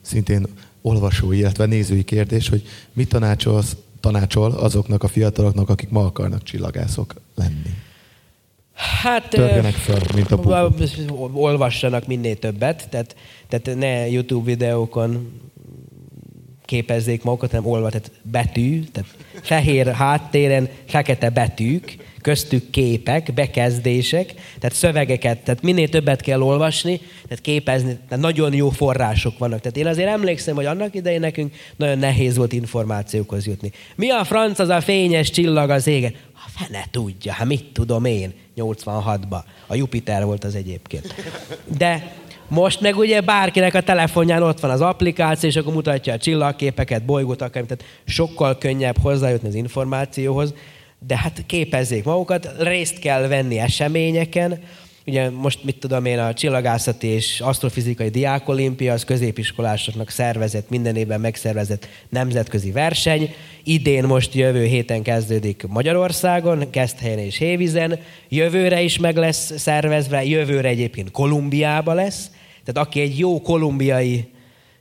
szintén olvasói, illetve nézői kérdés, hogy mit tanácsolsz, tanácsol azoknak a fiataloknak, akik ma akarnak csillagászok lenni? Hát, Törjenek fel, mint a. Olvassanak minél többet, tehát, tehát ne YouTube videókon képezzék magukat, hanem olva, tehát betű, tehát fehér háttéren fekete betűk, köztük képek, bekezdések, tehát szövegeket, tehát minél többet kell olvasni, tehát képezni, tehát nagyon jó források vannak. Tehát én azért emlékszem, hogy annak idején nekünk nagyon nehéz volt információkhoz jutni. Mi a franc az a fényes csillag az égen? A fene tudja, hát mit tudom én, 86-ba. A Jupiter volt az egyébként. De most meg ugye bárkinek a telefonján ott van az applikáció, és akkor mutatja a csillagképeket, bolygót, akár, tehát sokkal könnyebb hozzájutni az információhoz, de hát képezzék magukat, részt kell venni eseményeken, Ugye most mit tudom én, a csillagászati és asztrofizikai diákolimpia az középiskolásoknak szervezett, minden évben megszervezett nemzetközi verseny. Idén most jövő héten kezdődik Magyarországon, Keszthelyen és Hévizen. Jövőre is meg lesz szervezve, jövőre egyébként Kolumbiába lesz. Tehát aki egy jó kolumbiai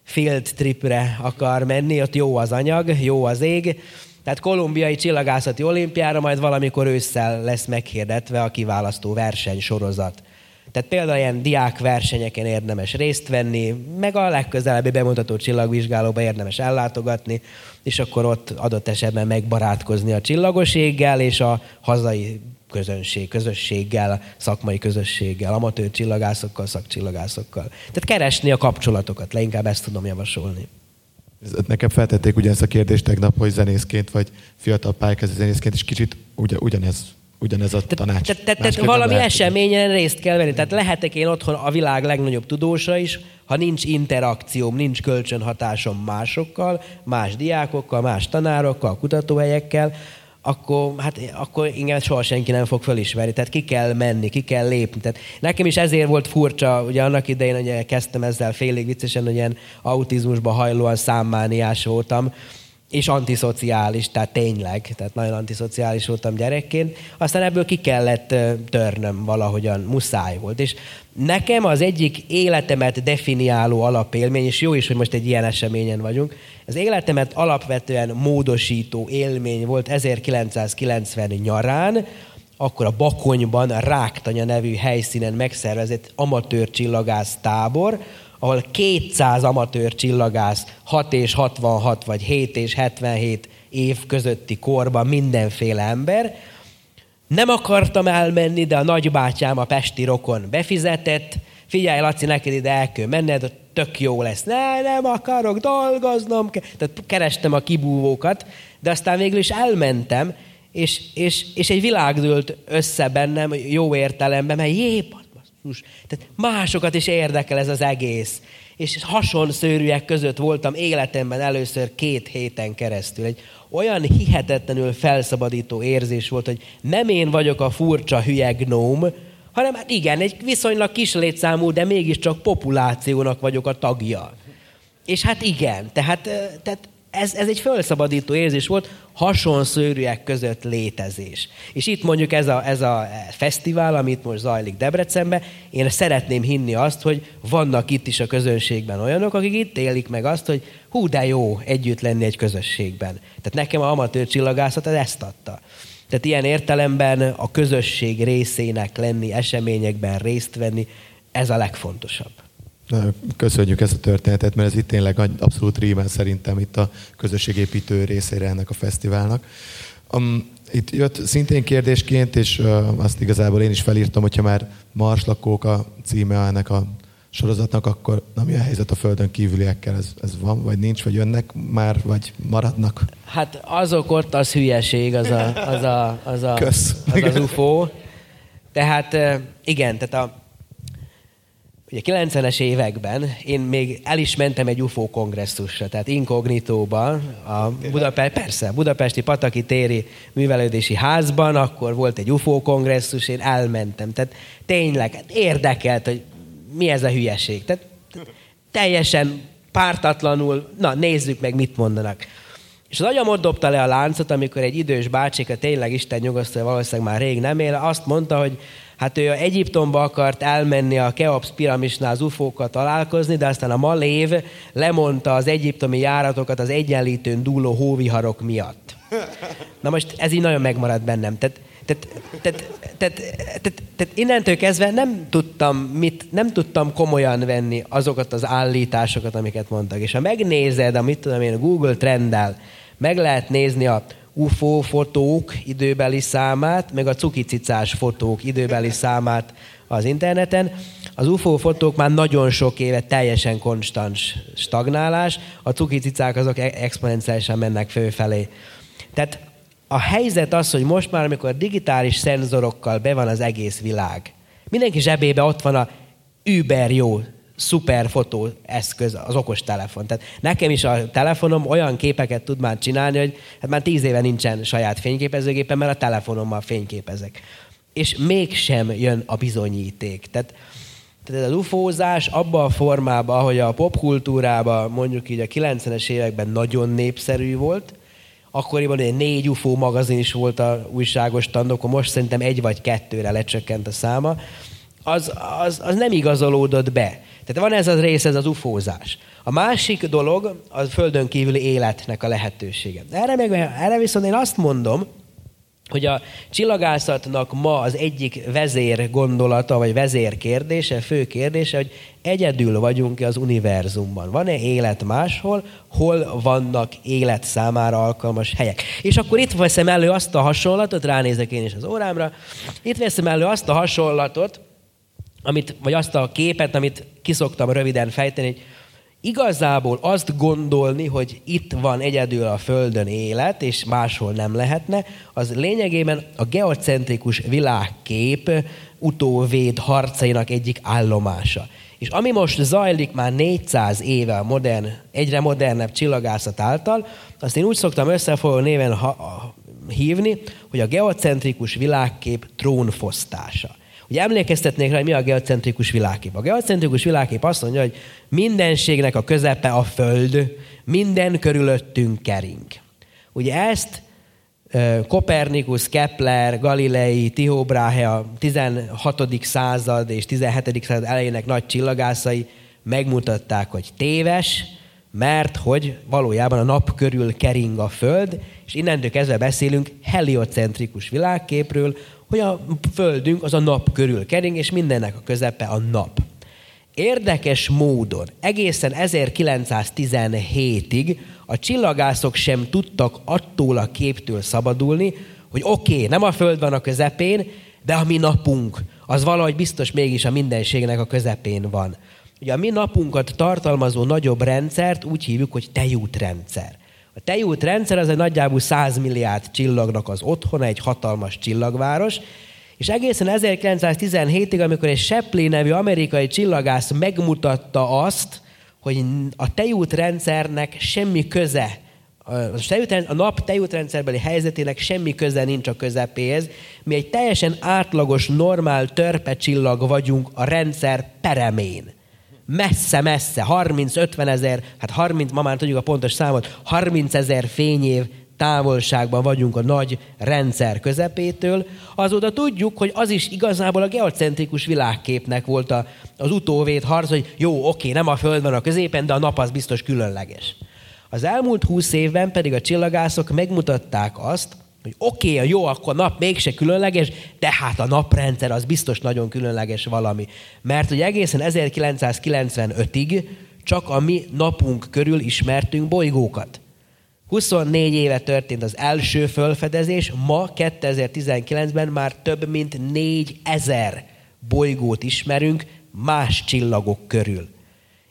field tripre akar menni, ott jó az anyag, jó az ég, tehát kolumbiai csillagászati olimpiára majd valamikor ősszel lesz meghirdetve a kiválasztó verseny sorozat. Tehát például ilyen diák versenyeken érdemes részt venni, meg a legközelebbi bemutató csillagvizsgálóba érdemes ellátogatni, és akkor ott adott esetben megbarátkozni a csillagoséggel és a hazai közönség, közösséggel, szakmai közösséggel, amatőr csillagászokkal, szakcsillagászokkal. Tehát keresni a kapcsolatokat, leginkább ezt tudom javasolni. Nekem feltették ugye ezt a kérdést tegnap, hogy zenészként vagy fiatal pályákező zenészként, és kicsit ugye, ugyanez ugyanez a tanács. Tehát te, te, te valami eseményen részt kell venni. Tehát lehetek én otthon a világ legnagyobb tudósa is, ha nincs interakcióm, nincs kölcsönhatásom másokkal, más diákokkal, más tanárokkal, kutatóhelyekkel, akkor, hát, akkor igen, soha senki nem fog felismerni. Tehát ki kell menni, ki kell lépni. Tehát nekem is ezért volt furcsa, ugye annak idején ugye kezdtem ezzel félig viccesen, hogy ilyen autizmusba hajlóan számmániás voltam, és antiszociális, tehát tényleg, tehát nagyon antiszociális voltam gyerekként. Aztán ebből ki kellett törnöm valahogyan, muszáj volt. És nekem az egyik életemet definiáló alapélmény, és jó is, hogy most egy ilyen eseményen vagyunk, az életemet alapvetően módosító élmény volt 1990 nyarán, akkor a Bakonyban, a Ráktanya nevű helyszínen megszervezett amatőr csillagász tábor, ahol 200 amatőr csillagász 6 és 66 vagy 7 és 77 év közötti korban mindenféle ember. Nem akartam elmenni, de a nagybátyám, a pesti rokon befizetett. Figyelj, Laci, neked ide el kell menned, tök jó lesz. Ne, nem akarok, dolgoznom. Tehát kerestem a kibúvókat, de aztán végül is elmentem, és, és, és egy világ dőlt össze bennem jó értelemben, mert jép, basszus. Tehát másokat is érdekel ez az egész. És hasonszőrűek között voltam életemben először két héten keresztül. Egy olyan hihetetlenül felszabadító érzés volt, hogy nem én vagyok a furcsa hülye gnóm, hanem hát igen, egy viszonylag kis létszámú, de mégiscsak populációnak vagyok a tagja. És hát igen, tehát, tehát ez, ez egy felszabadító érzés volt, hasonszőrűek között létezés. És itt mondjuk ez a, ez a fesztivál, amit most zajlik Debrecenben, én szeretném hinni azt, hogy vannak itt is a közönségben olyanok, akik itt élik meg azt, hogy hú, de jó együtt lenni egy közösségben. Tehát nekem a amatőr csillagászat ez ezt adta. Tehát ilyen értelemben a közösség részének lenni, eseményekben részt venni, ez a legfontosabb. Köszönjük ezt a történetet, mert ez itt tényleg abszolút rímel szerintem itt a közösségépítő részére ennek a fesztiválnak. Um, itt jött szintén kérdésként, és uh, azt igazából én is felírtam, hogyha már Marslakók a címe ennek a sorozatnak, akkor na, mi a helyzet a Földön kívüliekkel? Ez, ez van, vagy nincs, vagy jönnek már, vagy maradnak? Hát azok ott az hülyeség, az a, az, a, az, a, Kösz. az, az UFO. Tehát igen, tehát a Ugye 90-es években én még el is mentem egy UFO kongresszusra, tehát inkognitóban, a Budapest, persze, Budapesti Pataki téri művelődési házban, akkor volt egy UFO kongresszus, én elmentem. Tehát tényleg hát érdekelt, hogy mi ez a hülyeség. Tehát teljesen pártatlanul, na nézzük meg, mit mondanak. És az agyam ott dobta le a láncot, amikor egy idős bácsika, tényleg Isten nyugosztalja, valószínűleg már rég nem él, azt mondta, hogy hát ő Egyiptomba akart elmenni a Keops piramisnál az ufókkal találkozni, de aztán a Malév lemondta az egyiptomi járatokat az egyenlítőn dúló hóviharok miatt. Na most ez így nagyon megmaradt bennem. Tehát, tehát, tehát, tehát, tehát, tehát innentől kezdve nem tudtam, mit, nem tudtam komolyan venni azokat az állításokat, amiket mondtak. És ha megnézed, amit tudom én, Google Trenddel, meg lehet nézni a UFO fotók időbeli számát, meg a cukicicás fotók időbeli számát az interneten. Az UFO fotók már nagyon sok éve teljesen konstans stagnálás, a cukicicák azok e- exponenciálisan mennek fölfelé. Tehát a helyzet az, hogy most már, amikor digitális szenzorokkal be van az egész világ, mindenki zsebébe ott van a über jó szuper fotóeszköz az okos telefon. Tehát nekem is a telefonom olyan képeket tud már csinálni, hogy hát már tíz éve nincsen saját fényképezőgépem, mert a telefonommal fényképezek. És mégsem jön a bizonyíték. Tehát, tehát az ufózás abban a formában, ahogy a popkultúrában mondjuk így a 90-es években nagyon népszerű volt, akkoriban egy négy UFO magazin is volt a újságos standokon, most szerintem egy vagy kettőre lecsökkent a száma, az, az, az nem igazolódott be. Tehát van ez a rész, ez az ufózás. A másik dolog a földön kívüli életnek a lehetősége. Erre, meg, erre viszont én azt mondom, hogy a csillagászatnak ma az egyik vezér gondolata, vagy vezér kérdése, fő kérdése, hogy egyedül vagyunk-e az univerzumban. Van-e élet máshol, hol vannak élet számára alkalmas helyek. És akkor itt veszem elő azt a hasonlatot, ránézek én is az órámra, itt veszem elő azt a hasonlatot, amit, vagy azt a képet, amit kiszoktam röviden fejteni, hogy igazából azt gondolni, hogy itt van egyedül a Földön élet, és máshol nem lehetne, az lényegében a geocentrikus világkép utóvéd harcainak egyik állomása. És ami most zajlik már 400 éve a modern, egyre modernebb csillagászat által, azt én úgy szoktam összefoglaló néven ha, hívni, hogy a geocentrikus világkép trónfosztása. Ugye emlékeztetnék rá, hogy mi a geocentrikus világkép. A geocentrikus világkép azt mondja, hogy mindenségnek a közepe a Föld, minden körülöttünk kering. Ugye ezt Kopernikus, Kepler, Galilei, Tycho Brahe a 16. század és 17. század elejének nagy csillagászai megmutatták, hogy téves, mert hogy valójában a nap körül kering a Föld, és innentől kezdve beszélünk heliocentrikus világképről, hogy a Földünk az a nap körül kering, és mindennek a közepe a nap. Érdekes módon egészen 1917-ig a csillagászok sem tudtak attól a képtől szabadulni, hogy oké, okay, nem a Föld van a közepén, de a mi napunk, az valahogy biztos mégis a mindenségnek a közepén van. Ugye a mi napunkat tartalmazó nagyobb rendszert úgy hívjuk, hogy tejútrendszer. A tejútrendszer az egy nagyjából 100 milliárd csillagnak az otthona, egy hatalmas csillagváros, és egészen 1917-ig, amikor egy Shepley nevű amerikai csillagász megmutatta azt, hogy a tejútrendszernek semmi köze, a nap tejútrendszerbeli helyzetének semmi köze nincs a közepéhez. Mi egy teljesen átlagos, normál törpe csillag vagyunk a rendszer peremén messze-messze, 30-50 ezer, hát 30, ma már tudjuk a pontos számot, 30 ezer fényév távolságban vagyunk a nagy rendszer közepétől, azóta tudjuk, hogy az is igazából a geocentrikus világképnek volt a, az utóvét harc, hogy jó, oké, nem a Föld van a középen, de a nap az biztos különleges. Az elmúlt húsz évben pedig a csillagászok megmutatták azt, hogy oké, okay, jó, akkor nap mégse különleges, de hát a naprendszer az biztos nagyon különleges valami. Mert hogy egészen 1995-ig csak a mi napunk körül ismertünk bolygókat. 24 éve történt az első fölfedezés, ma 2019-ben már több mint 4000 bolygót ismerünk más csillagok körül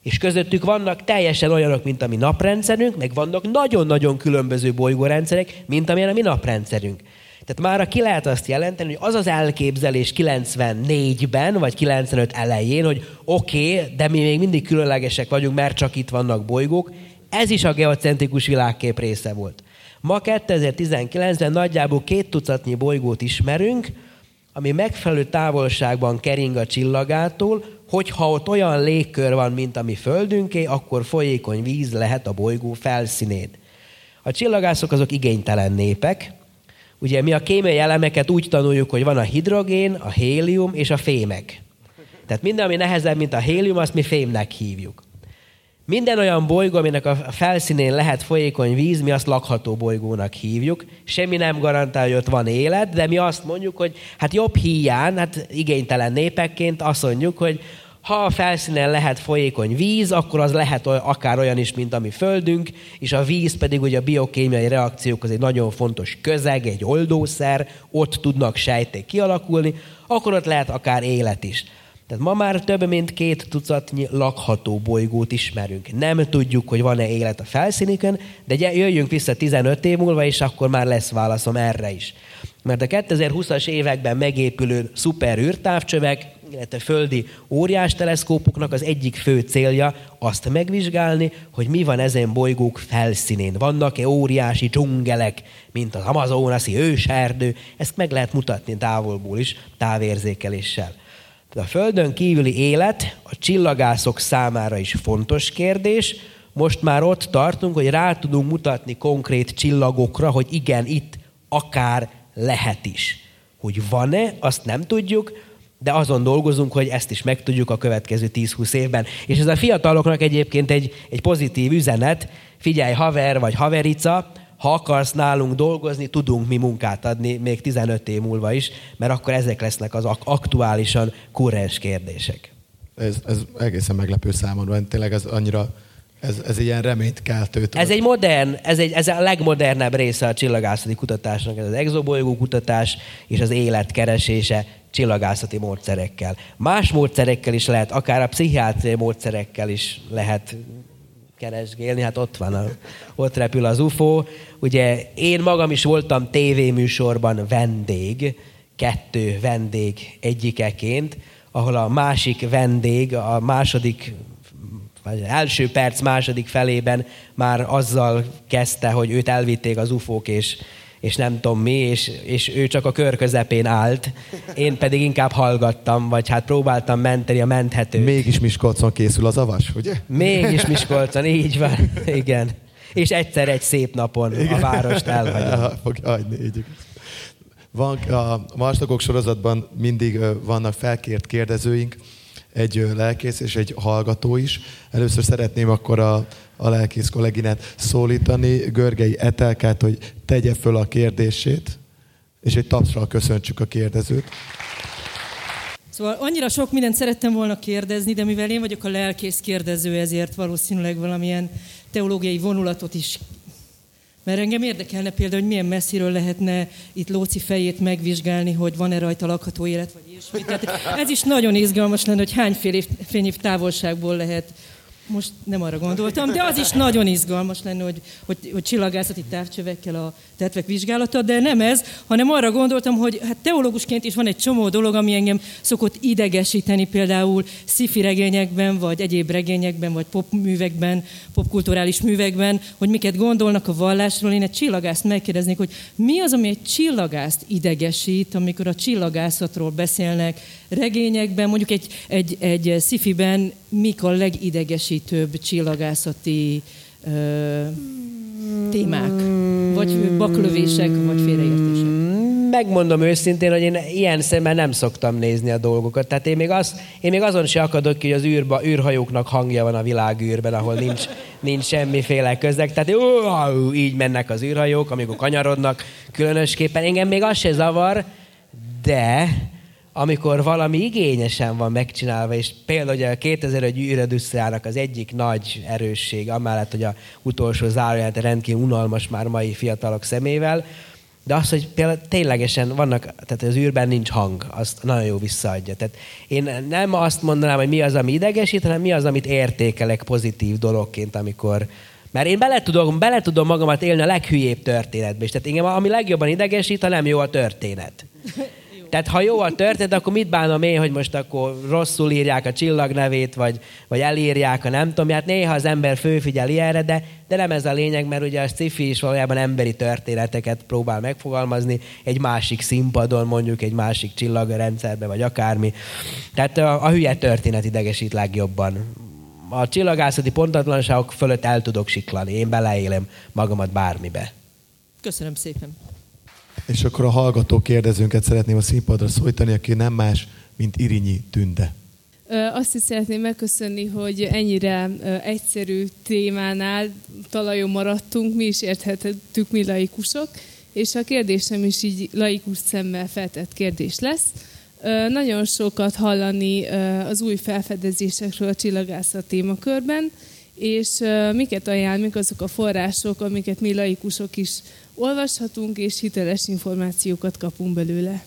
és közöttük vannak teljesen olyanok, mint a mi naprendszerünk, meg vannak nagyon-nagyon különböző bolygórendszerek, mint amilyen a mi naprendszerünk. Tehát már ki lehet azt jelenteni, hogy az az elképzelés 94-ben, vagy 95 elején, hogy oké, okay, de mi még mindig különlegesek vagyunk, mert csak itt vannak bolygók, ez is a geocentrikus világkép része volt. Ma 2019-ben nagyjából két tucatnyi bolygót ismerünk, ami megfelelő távolságban kering a csillagától, hogyha ott olyan légkör van, mint a mi földünké, akkor folyékony víz lehet a bolygó felszínén. A csillagászok azok igénytelen népek. Ugye mi a kémiai elemeket úgy tanuljuk, hogy van a hidrogén, a hélium és a fémek. Tehát minden, ami nehezebb, mint a hélium, azt mi fémnek hívjuk. Minden olyan bolygó, aminek a felszínén lehet folyékony víz, mi azt lakható bolygónak hívjuk. Semmi nem garantálja, hogy ott van élet, de mi azt mondjuk, hogy hát jobb híján, hát igénytelen népekként azt mondjuk, hogy ha a felszínen lehet folyékony víz, akkor az lehet akár olyan is, mint a mi földünk, és a víz pedig ugye a biokémiai reakciók az egy nagyon fontos közeg, egy oldószer, ott tudnak sejték kialakulni, akkor ott lehet akár élet is. Tehát ma már több mint két tucatnyi lakható bolygót ismerünk. Nem tudjuk, hogy van-e élet a felszínükön, de jöjjünk vissza 15 év múlva, és akkor már lesz válaszom erre is. Mert a 2020-as években megépülő szuper űrtávcsövek, illetve földi óriás teleszkópoknak az egyik fő célja azt megvizsgálni, hogy mi van ezen bolygók felszínén. Vannak-e óriási dzsungelek, mint az amazonasi őserdő, ezt meg lehet mutatni távolból is, távérzékeléssel. De a Földön kívüli élet a csillagászok számára is fontos kérdés. Most már ott tartunk, hogy rá tudunk mutatni konkrét csillagokra, hogy igen, itt akár lehet is. Hogy van-e, azt nem tudjuk, de azon dolgozunk, hogy ezt is megtudjuk a következő 10-20 évben. És ez a fiataloknak egyébként egy, egy pozitív üzenet. Figyelj, haver vagy haverica, ha akarsz nálunk dolgozni, tudunk mi munkát adni még 15 év múlva is, mert akkor ezek lesznek az aktuálisan kurrens kérdések. Ez, ez egészen meglepő számomra, tényleg ez annyira ez, ez ilyen reményt keltő. Ez egy modern, ez, egy, ez a legmodernebb része a csillagászati kutatásnak, ez az exobolygó kutatás és az élet keresése csillagászati módszerekkel. Más módszerekkel is lehet, akár a pszichiátriai módszerekkel is lehet keresgélni, hát ott van, a, ott repül az UFO. Ugye én magam is voltam tévéműsorban vendég, kettő vendég egyikeként, ahol a másik vendég a második vagy első perc második felében már azzal kezdte, hogy őt elvitték az ufók, és, és nem tudom mi, és, és ő csak a kör közepén állt. Én pedig inkább hallgattam, vagy hát próbáltam menteni a menthetőt. Mégis Miskolcon készül az avas, ugye? Mégis Miskolcon, így van, igen. És egyszer egy szép napon igen. a várost elhagyom. Fog hagyni, így. Van, a Marsnagok sorozatban mindig vannak felkért kérdezőink, egy lelkész és egy hallgató is. Először szeretném akkor a, a lelkész kolléginát szólítani, Görgei Etelkát, hogy tegye föl a kérdését, és egy tapsral köszöntsük a kérdezőt. Szóval annyira sok mindent szerettem volna kérdezni, de mivel én vagyok a lelkész kérdező, ezért valószínűleg valamilyen teológiai vonulatot is mert engem érdekelne például, hogy milyen messziről lehetne itt Lóci fejét megvizsgálni, hogy van-e rajta lakható élet, vagy ilyesmi. Tehát ez is nagyon izgalmas lenne, hogy hány fél év, fényév távolságból lehet most nem arra gondoltam, de az is nagyon izgalmas lenne, hogy, hogy, hogy csillagászati távcsövekkel a tetvek vizsgálata, de nem ez, hanem arra gondoltam, hogy hát teológusként is van egy csomó dolog, ami engem szokott idegesíteni, például sci regényekben, vagy egyéb regényekben, vagy popművekben, popkulturális művekben, hogy miket gondolnak a vallásról. Én egy csillagászt megkérdeznék, hogy mi az, ami egy csillagászt idegesít, amikor a csillagászatról beszélnek regényekben, mondjuk egy, egy, egy sci-fiben mik a legidegesítőbb csillagászati ö, témák? Vagy baklövések, vagy félreértések? Megmondom őszintén, hogy én ilyen szemmel nem szoktam nézni a dolgokat. Tehát én még, az, én még azon se akadok ki, hogy az űrba, űrhajóknak hangja van a világűrben, ahol nincs, nincs semmiféle közeg. Tehát ó, így mennek az űrhajók, amikor kanyarodnak különösképpen. Engem még az se zavar, de amikor valami igényesen van megcsinálva, és például a 2001 űrödüsszeának az egyik nagy erősség, amellett, hogy a utolsó zárójelet rendkívül unalmas már mai fiatalok szemével, de az, hogy például ténylegesen vannak, tehát az űrben nincs hang, azt nagyon jó visszaadja. Tehát én nem azt mondanám, hogy mi az, ami idegesít, hanem mi az, amit értékelek pozitív dologként, amikor, mert én bele tudom, bele tudom magamat élni a leghülyébb történetbe is. Tehát engem ami legjobban idegesít, ha nem jó a történet. Tehát ha jó a történet, akkor mit bánom én, hogy most akkor rosszul írják a csillagnevét, vagy, vagy elírják a nem tudom. Hát néha az ember főfigyel ilyenre, de, de nem ez a lényeg, mert ugye a sci is valójában emberi történeteket próbál megfogalmazni egy másik színpadon, mondjuk egy másik csillagrendszerbe, vagy akármi. Tehát a, a hülye történet idegesít legjobban. A csillagászati pontatlanságok fölött el tudok siklani. Én beleélem magamat bármibe. Köszönöm szépen. És akkor a hallgató kérdezőnket szeretném a színpadra szólítani, aki nem más, mint Irinyi Tünde. Azt is szeretném megköszönni, hogy ennyire egyszerű témánál talajon maradtunk, mi is érthetettük, mi laikusok, és a kérdésem is így laikus szemmel feltett kérdés lesz. Nagyon sokat hallani az új felfedezésekről a csillagászat témakörben, és miket ajánl, mik azok a források, amiket mi laikusok is olvashatunk, és hiteles információkat kapunk belőle.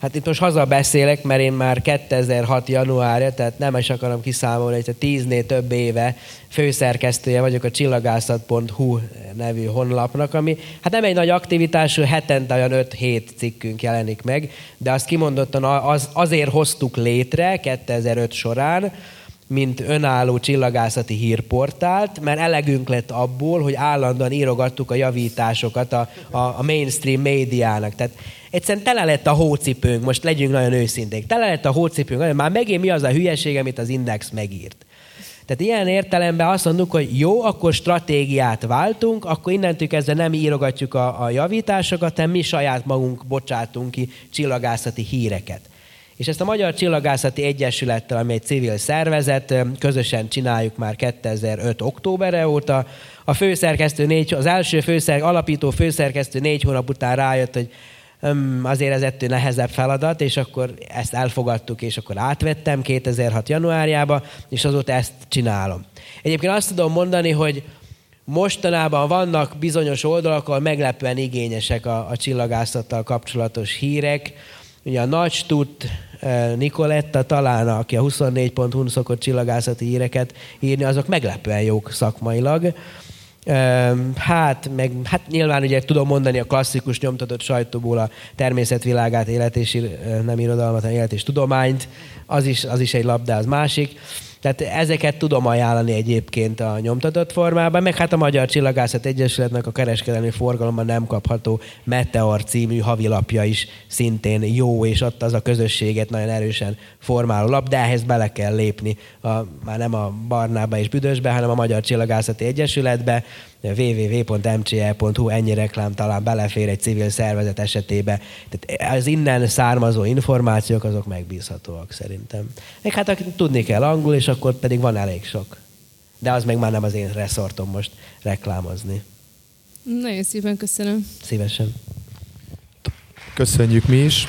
Hát itt most haza beszélek, mert én már 2006. januárja, tehát nem is akarom kiszámolni, hogy tíznél több éve főszerkesztője vagyok a csillagászat.hu nevű honlapnak, ami hát nem egy nagy aktivitású, hetente olyan 5-7 cikkünk jelenik meg, de azt kimondottan az, azért hoztuk létre 2005 során, mint önálló csillagászati hírportált, mert elegünk lett abból, hogy állandóan írogattuk a javításokat a, a, a mainstream médiának. Tehát egyszerűen tele lett a hócipőnk, most legyünk nagyon őszinték, tele lett a hócipőnk, már megint mi az a hülyeség, amit az Index megírt. Tehát ilyen értelemben azt mondjuk, hogy jó, akkor stratégiát váltunk, akkor innentől kezdve nem írogatjuk a, a javításokat, hanem mi saját magunk bocsátunk ki csillagászati híreket. És ezt a Magyar Csillagászati Egyesülettel, ami egy civil szervezet, közösen csináljuk már 2005. októberre óta. A főszerkesztő négy, az első főszer, alapító főszerkesztő négy hónap után rájött, hogy azért ez ettől nehezebb feladat, és akkor ezt elfogadtuk, és akkor átvettem 2006. januárjába, és azóta ezt csinálom. Egyébként azt tudom mondani, hogy mostanában vannak bizonyos oldalak, ahol meglepően igényesek a, a csillagászattal kapcsolatos hírek. Ugye a nagy tud eh, Nikoletta talán, aki a 24.hu szokott csillagászati híreket írni, azok meglepően jók szakmailag. Hát, meg, hát nyilván ugye tudom mondani a klasszikus nyomtatott sajtóból a természetvilágát, élet és nem irodalmat, hanem élet és tudományt, az is, az is egy lap, de az másik. Tehát ezeket tudom ajánlani egyébként a nyomtatott formában, meg hát a Magyar Csillagászat Egyesületnek a kereskedelmi forgalomban nem kapható Meteor című havilapja is szintén jó, és ott az a közösséget nagyon erősen formáló lap, de ehhez bele kell lépni, a, már nem a Barnába és Büdösbe, hanem a Magyar Csillagászati Egyesületbe, www.mcl.hu, ennyi reklám talán belefér egy civil szervezet esetébe. Tehát az innen származó információk azok megbízhatóak szerintem. Még hát tudni kell angol, és akkor pedig van elég sok. De az meg már nem az én reszortom most reklámozni. Nagyon szépen köszönöm. Szívesen. Köszönjük mi is.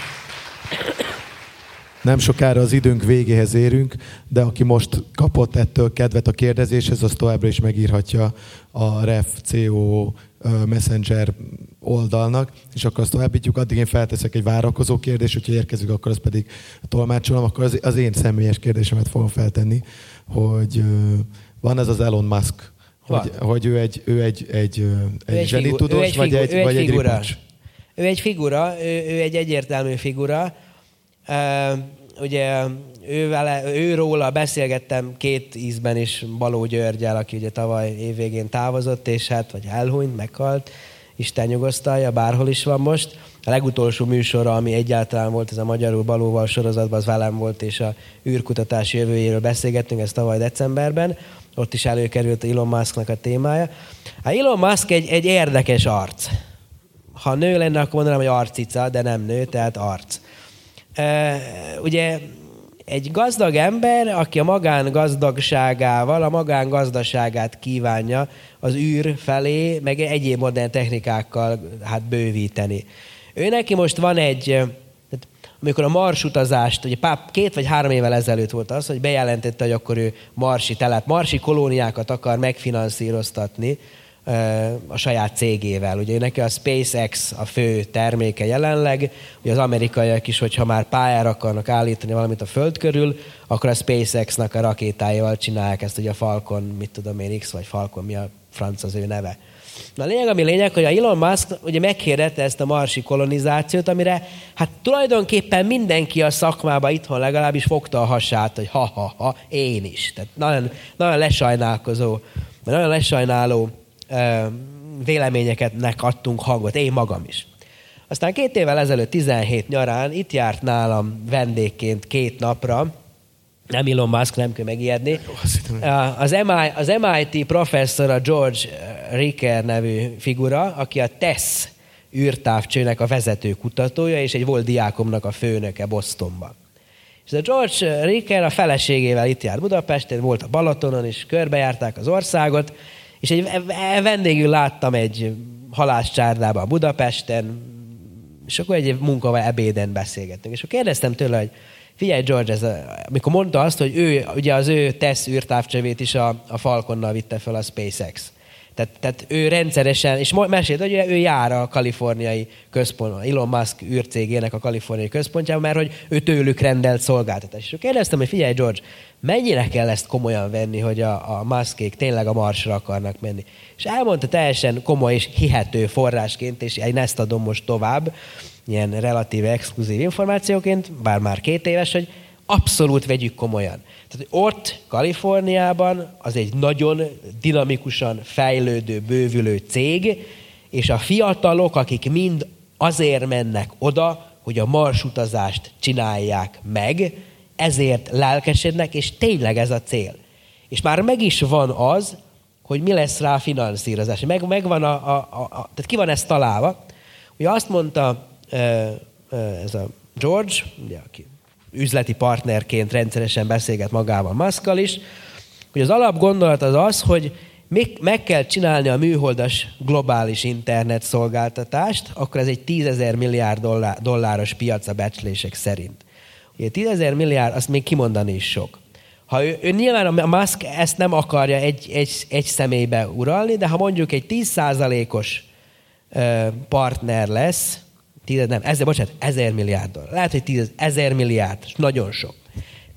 Nem sokára az időnk végéhez érünk, de aki most kapott ettől kedvet a kérdezéshez, az továbbra is megírhatja a RefCO Messenger oldalnak, és akkor azt továbbítjuk. Addig én felteszek egy várakozó kérdést, hogyha érkezik, akkor azt pedig tolmácsolom, akkor az, az én személyes kérdésemet fogom feltenni, hogy van ez az Elon Musk, hogy, hogy ő egy, ő egy, egy, egy, egy zsenitudós, vagy egy, egy, vagy egy figura. Ő egy figura, ő, ő egy egyértelmű figura. Uh, ugye ő vele, ő róla beszélgettem két ízben is Baló Györgyel, aki ugye tavaly évvégén távozott, és hát, vagy elhunyt, meghalt. Isten nyugosztalja, bárhol is van most. A legutolsó műsora, ami egyáltalán volt, ez a Magyarul Balóval sorozatban, az velem volt, és a űrkutatás jövőjéről beszélgettünk, ez tavaly decemberben. Ott is előkerült Elon Musknak a témája. Hát Elon Musk egy, egy érdekes arc. Ha nő lenne, akkor mondanám, hogy arcica, de nem nő, tehát arc ugye egy gazdag ember, aki a magán gazdagságával, a magán gazdaságát kívánja az űr felé, meg egyéb modern technikákkal hát bővíteni. Ő neki most van egy, amikor a Mars utazást, ugye pár, két vagy három évvel ezelőtt volt az, hogy bejelentette, hogy akkor ő marsi telep, marsi kolóniákat akar megfinanszíroztatni, a saját cégével. Ugye neki a SpaceX a fő terméke jelenleg, ugye az amerikaiak is, hogyha már pályára akarnak állítani valamit a föld körül, akkor a SpaceX-nak a rakétáival csinálják ezt, ugye a Falcon, mit tudom én, X vagy Falcon, mi a franc az ő neve. Na a lényeg, ami lényeg, hogy a Elon Musk ugye megkérdette ezt a marsi kolonizációt, amire hát tulajdonképpen mindenki a szakmába itthon legalábbis fogta a hasát, hogy ha-ha-ha, én is. Tehát nagyon, nagyon lesajnálkozó, nagyon lesajnáló véleményeketnek adtunk hangot, én magam is. Aztán két évvel ezelőtt, 17 nyarán itt járt nálam vendégként két napra, nem Elon Musk, nem kell megijedni. Az, MI, az MIT professzor, a George Ricker nevű figura, aki a TESS űrtávcsőnek a vezető kutatója, és egy volt diákomnak a főnöke Bostonban. És a George Ricker a feleségével itt járt Budapesten, volt a Balatonon is, körbejárták az országot, és egy vendégül láttam egy halászcsárdában Budapesten, és akkor egy munkával ebéden beszélgettünk. És akkor kérdeztem tőle, hogy figyelj George, ez a, amikor mondta azt, hogy ő, ugye az ő tesz űrtávcsövét is a, a Falconnal vitte fel a SpaceX. Tehát, tehát ő rendszeresen, és mesélt, hogy ő jár a kaliforniai központ, Elon Musk űrcégének a kaliforniai központjában, mert hogy ő tőlük rendelt szolgáltatás. És kérdeztem, hogy figyelj George, mennyire kell ezt komolyan venni, hogy a, a Muskék tényleg a Marsra akarnak menni. És elmondta teljesen komoly és hihető forrásként, és én ezt adom most tovább, ilyen relatíve exkluzív információként, bár már két éves, hogy abszolút vegyük komolyan. Tehát ott, Kaliforniában, az egy nagyon dinamikusan fejlődő, bővülő cég, és a fiatalok, akik mind azért mennek oda, hogy a marsutazást csinálják meg, ezért lelkesednek, és tényleg ez a cél. És már meg is van az, hogy mi lesz rá a finanszírozás. Meg, megvan a, a, a, a, tehát ki van ez találva. Ugye azt mondta ez a George, ugye, aki üzleti partnerként rendszeresen beszélget magával Muszkal is, hogy az alapgondolat az az, hogy még meg kell csinálni a műholdas globális internet szolgáltatást, akkor ez egy 10 milliárd dollár, dolláros piac a becslések szerint. Ugye 10 milliárd, azt még kimondani is sok. Ha ő, ő nyilván a Musk ezt nem akarja egy, egy, egy személybe uralni, de ha mondjuk egy 10%-os partner lesz, tíz, nem, ezer, bocsánat, ezer milliárd dollár. Lehet, hogy tíz, ezer milliárd, nagyon sok.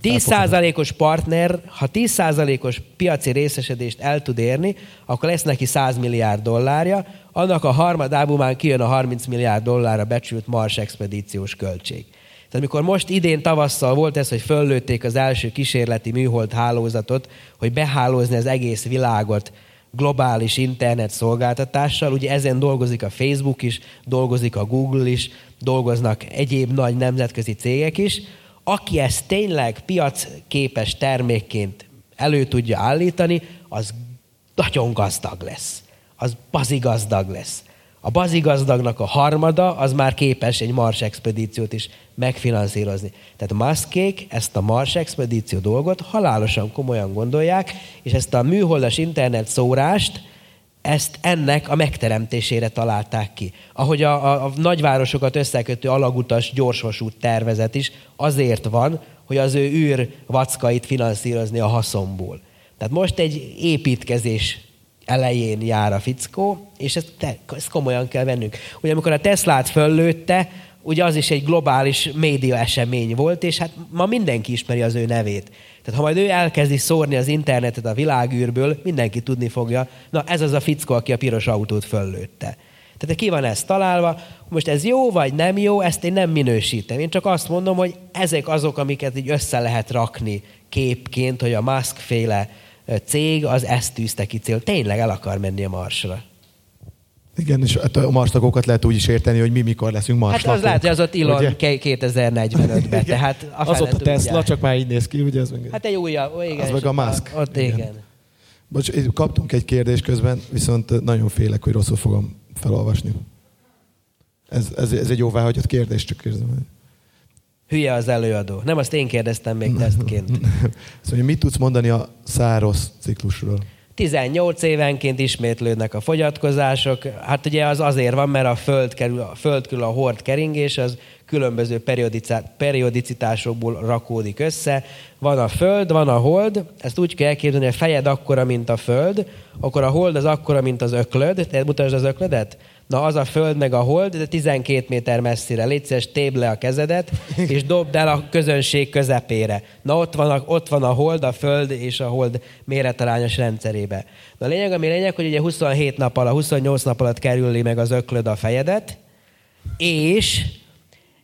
10%-os partner, ha 10%-os piaci részesedést el tud érni, akkor lesz neki 100 milliárd dollárja, annak a harmadából már kijön a 30 milliárd dollárra becsült Mars expedíciós költség. Tehát amikor most idén tavasszal volt ez, hogy föllőtték az első kísérleti műhold hálózatot, hogy behálózni az egész világot globális internet szolgáltatással, ugye ezen dolgozik a Facebook is, dolgozik a Google is, dolgoznak egyéb nagy nemzetközi cégek is, aki ezt tényleg piacképes termékként elő tudja állítani, az nagyon gazdag lesz. Az bazigazdag lesz. A bazigazdagnak a harmada az már képes egy Mars expedíciót is megfinanszírozni. Tehát Muskék ezt a Mars expedíció dolgot halálosan komolyan gondolják, és ezt a műholdas internet szórást, ezt ennek a megteremtésére találták ki. Ahogy a, a, a nagyvárosokat összekötő alagutas gyorsvasút tervezet is azért van, hogy az ő űr vackait finanszírozni a haszonból. Tehát most egy építkezés elején jár a fickó, és ezt, te, ezt komolyan kell vennünk. Ugye amikor a Teslát föllőtte, ugye az is egy globális média esemény volt, és hát ma mindenki ismeri az ő nevét. Tehát ha majd ő elkezdi szórni az internetet a világűrből, mindenki tudni fogja, na ez az a fickó, aki a piros autót föllőtte. Tehát ki van ez találva, most ez jó vagy nem jó, ezt én nem minősítem. Én csak azt mondom, hogy ezek azok, amiket így össze lehet rakni képként, hogy a Musk féle cég az ezt tűzte ki cél. Tényleg el akar menni a Marsra. Igen, és hát a marstagokat lehet úgy is érteni, hogy mi mikor leszünk marslakók. Hát az hogy az ott Elon 2045-ben, tehát a Az ott a Tesla, tudják. csak már így néz ki, ugye? Ez meg... Hát egy újabb, igen. Az meg a Musk. Ott igen. igen. Bocs, kaptunk egy kérdést közben, viszont nagyon félek, hogy rosszul fogom felolvasni. Ez, ez, ez egy jóváhagyott kérdés, csak érzem. Hülye az előadó. Nem azt én kérdeztem még tesztként. szóval, mit tudsz mondani a száros ciklusról? 18 évenként ismétlődnek a fogyatkozások. Hát ugye az azért van, mert a föld, kerül, a föld körül a hord keringés, az különböző periodicitásokból rakódik össze. Van a föld, van a hold, ezt úgy kell elképzelni, hogy a fejed akkora, mint a föld, akkor a hold az akkora, mint az öklöd. Te mutasd az öklödet? Na az a föld meg a hold, de 12 méter messzire. Légy szíves, le a kezedet, és dobd el a közönség közepére. Na ott van, a, ott van a hold, a föld és a hold méretarányos rendszerébe. Na a lényeg, ami lényeg, hogy ugye 27 nap alatt, 28 nap alatt kerüli meg az öklöd a fejedet, és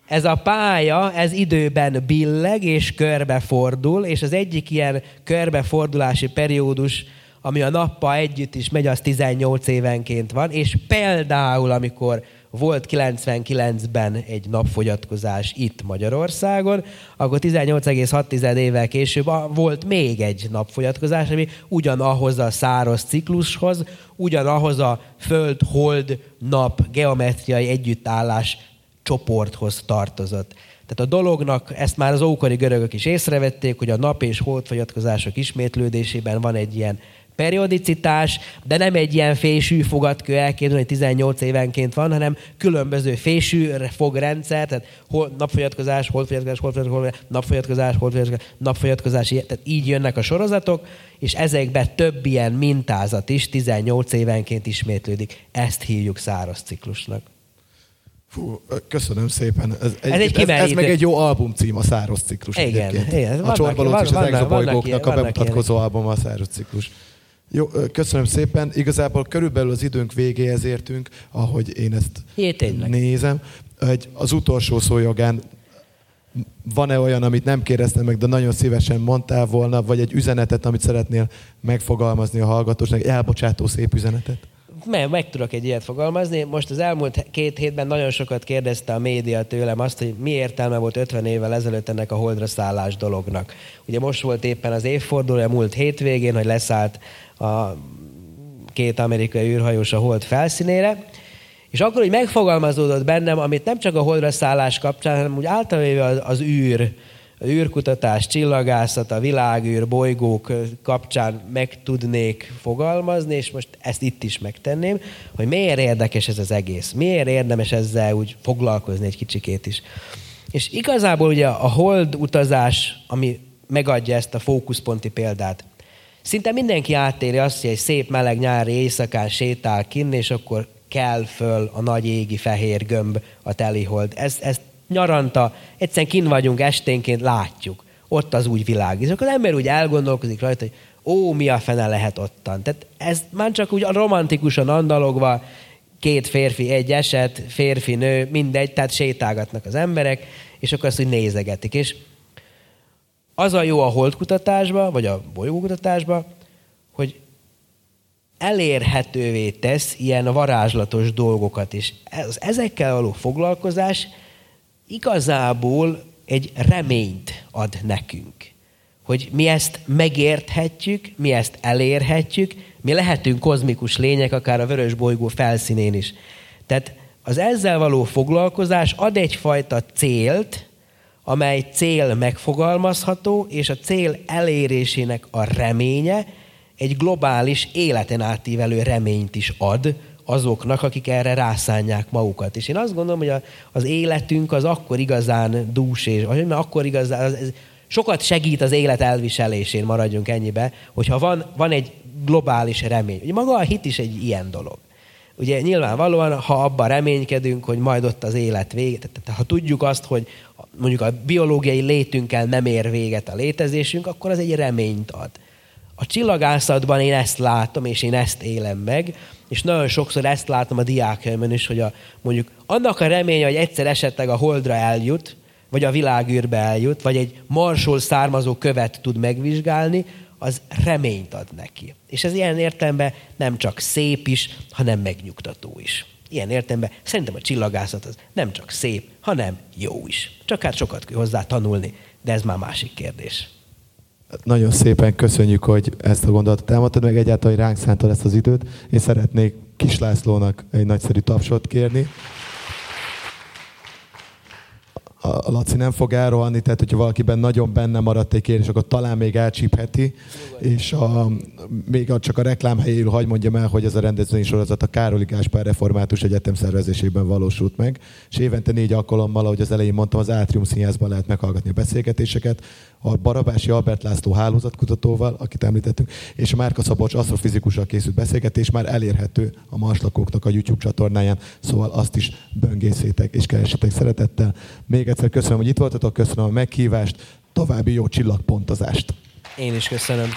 ez a pálya, ez időben billeg és körbefordul, és az egyik ilyen körbefordulási periódus ami a nappal együtt is megy, az 18 évenként van, és például, amikor volt 99-ben egy napfogyatkozás itt Magyarországon, akkor 18,6 évvel később volt még egy napfogyatkozás, ami ugyanahhoz a száraz ciklushoz, ugyanahhoz a föld-hold-nap geometriai együttállás csoporthoz tartozott. Tehát a dolognak, ezt már az ókori görögök is észrevették, hogy a nap és holdfogyatkozások ismétlődésében van egy ilyen periodicitás, de nem egy ilyen fésű fogatkő elképzelni, hogy 18 évenként van, hanem különböző fésű fogrendszer, tehát hol, napfogyatkozás, holdfogyatkozás, holdfogyatkozás, napfogyatkozás, holdfogyatkozás, napfogyatkozás, tehát így jönnek a sorozatok, és ezekben több ilyen mintázat is 18 évenként ismétlődik. Ezt hívjuk száraz ciklusnak. Fú, köszönöm szépen. Ez, egy, ez, egy ez, ez meg egy jó albumcím, a száros ciklus. Igen, igen. A Csorbalóc és az Exobolygóknak a bemutatkozó album a száros ciklus. Jó, köszönöm szépen. Igazából körülbelül az időnk végéhez értünk, ahogy én ezt Jé, nézem. Egy, az utolsó szójogán van-e olyan, amit nem kérdeztem meg, de nagyon szívesen mondtál volna, vagy egy üzenetet, amit szeretnél megfogalmazni a hallgatósnak, elbocsátó szép üzenetet? Meg, meg tudok egy ilyet fogalmazni. Most az elmúlt két hétben nagyon sokat kérdezte a média tőlem azt, hogy mi értelme volt 50 évvel ezelőtt ennek a holdra szállás dolognak. Ugye most volt éppen az évfordulója múlt hétvégén, hogy leszállt a két amerikai űrhajós a hold felszínére, és akkor, hogy megfogalmazódott bennem, amit nem csak a holdra szállás kapcsán, hanem úgy általában az, az űr űrkutatás, csillagászat, a világűr, bolygók kapcsán meg tudnék fogalmazni, és most ezt itt is megtenném, hogy miért érdekes ez az egész, miért érdemes ezzel úgy foglalkozni egy kicsikét is. És igazából ugye a hold utazás, ami megadja ezt a fókuszponti példát, Szinte mindenki átéri azt, hogy egy szép meleg nyári éjszakán sétál kinn, és akkor kell föl a nagy égi fehér gömb a telihold. Ez, ez nyaranta, egyszerűen kin vagyunk esténként, látjuk. Ott az úgy világ. És akkor az ember úgy elgondolkozik rajta, hogy ó, mi a fene lehet ottan. Tehát ez már csak úgy romantikusan andalogva, két férfi, egy eset, férfi, nő, mindegy, tehát sétálgatnak az emberek, és akkor azt úgy nézegetik. És az a jó a holdkutatásba, vagy a bolygókutatásba, hogy elérhetővé tesz ilyen varázslatos dolgokat is. Ez, ezekkel való foglalkozás igazából egy reményt ad nekünk. Hogy mi ezt megérthetjük, mi ezt elérhetjük, mi lehetünk kozmikus lények, akár a vörös bolygó felszínén is. Tehát az ezzel való foglalkozás ad egyfajta célt, amely cél megfogalmazható, és a cél elérésének a reménye egy globális életen átívelő reményt is ad azoknak, akik erre rászánják magukat. És én azt gondolom, hogy a, az életünk az akkor igazán dús, és mert akkor igazán, az, ez sokat segít az élet elviselésén, maradjunk ennyibe, hogyha van, van egy globális remény. Ugye maga a hit is egy ilyen dolog. Ugye nyilvánvalóan, ha abban reménykedünk, hogy majd ott az élet vége, tehát ha tudjuk azt, hogy mondjuk a biológiai létünkkel nem ér véget a létezésünk, akkor az egy reményt ad. A csillagászatban én ezt látom, és én ezt élem meg, és nagyon sokszor ezt látom a diákjaimon is, hogy a, mondjuk annak a reménye, hogy egyszer esetleg a holdra eljut, vagy a világűrbe eljut, vagy egy marsról származó követ tud megvizsgálni, az reményt ad neki. És ez ilyen értelemben nem csak szép is, hanem megnyugtató is. Ilyen értelemben szerintem a csillagászat az nem csak szép, hanem jó is. Csak hát sokat kell hozzá tanulni, de ez már másik kérdés. Nagyon szépen köszönjük, hogy ezt a gondolatot elmondtad, meg egyáltalán, hogy ránk szántad ezt az időt. Én szeretnék Kis Lászlónak egy nagyszerű tapsot kérni. A Laci nem fog elrohanni, tehát hogyha valakiben nagyon benne maradt egy kérdés, akkor talán még elcsípheti, és a, még a, csak a reklám helyéről hagy mondjam el, hogy ez a rendezvény sorozat a Károli Gáspár Református Egyetem szervezésében valósult meg, és évente négy alkalommal, ahogy az elején mondtam, az Átrium Színházban lehet meghallgatni a beszélgetéseket, a Barabási Albert László hálózatkutatóval, akit említettünk, és a Márka Szabolcs asztrofizikussal készült beszélgetés már elérhető a marslakóknak a YouTube csatornáján, szóval azt is böngészétek és keresetek szeretettel. Még egyszer köszönöm, hogy itt voltatok, köszönöm a meghívást, további jó csillagpontozást. Én is köszönöm.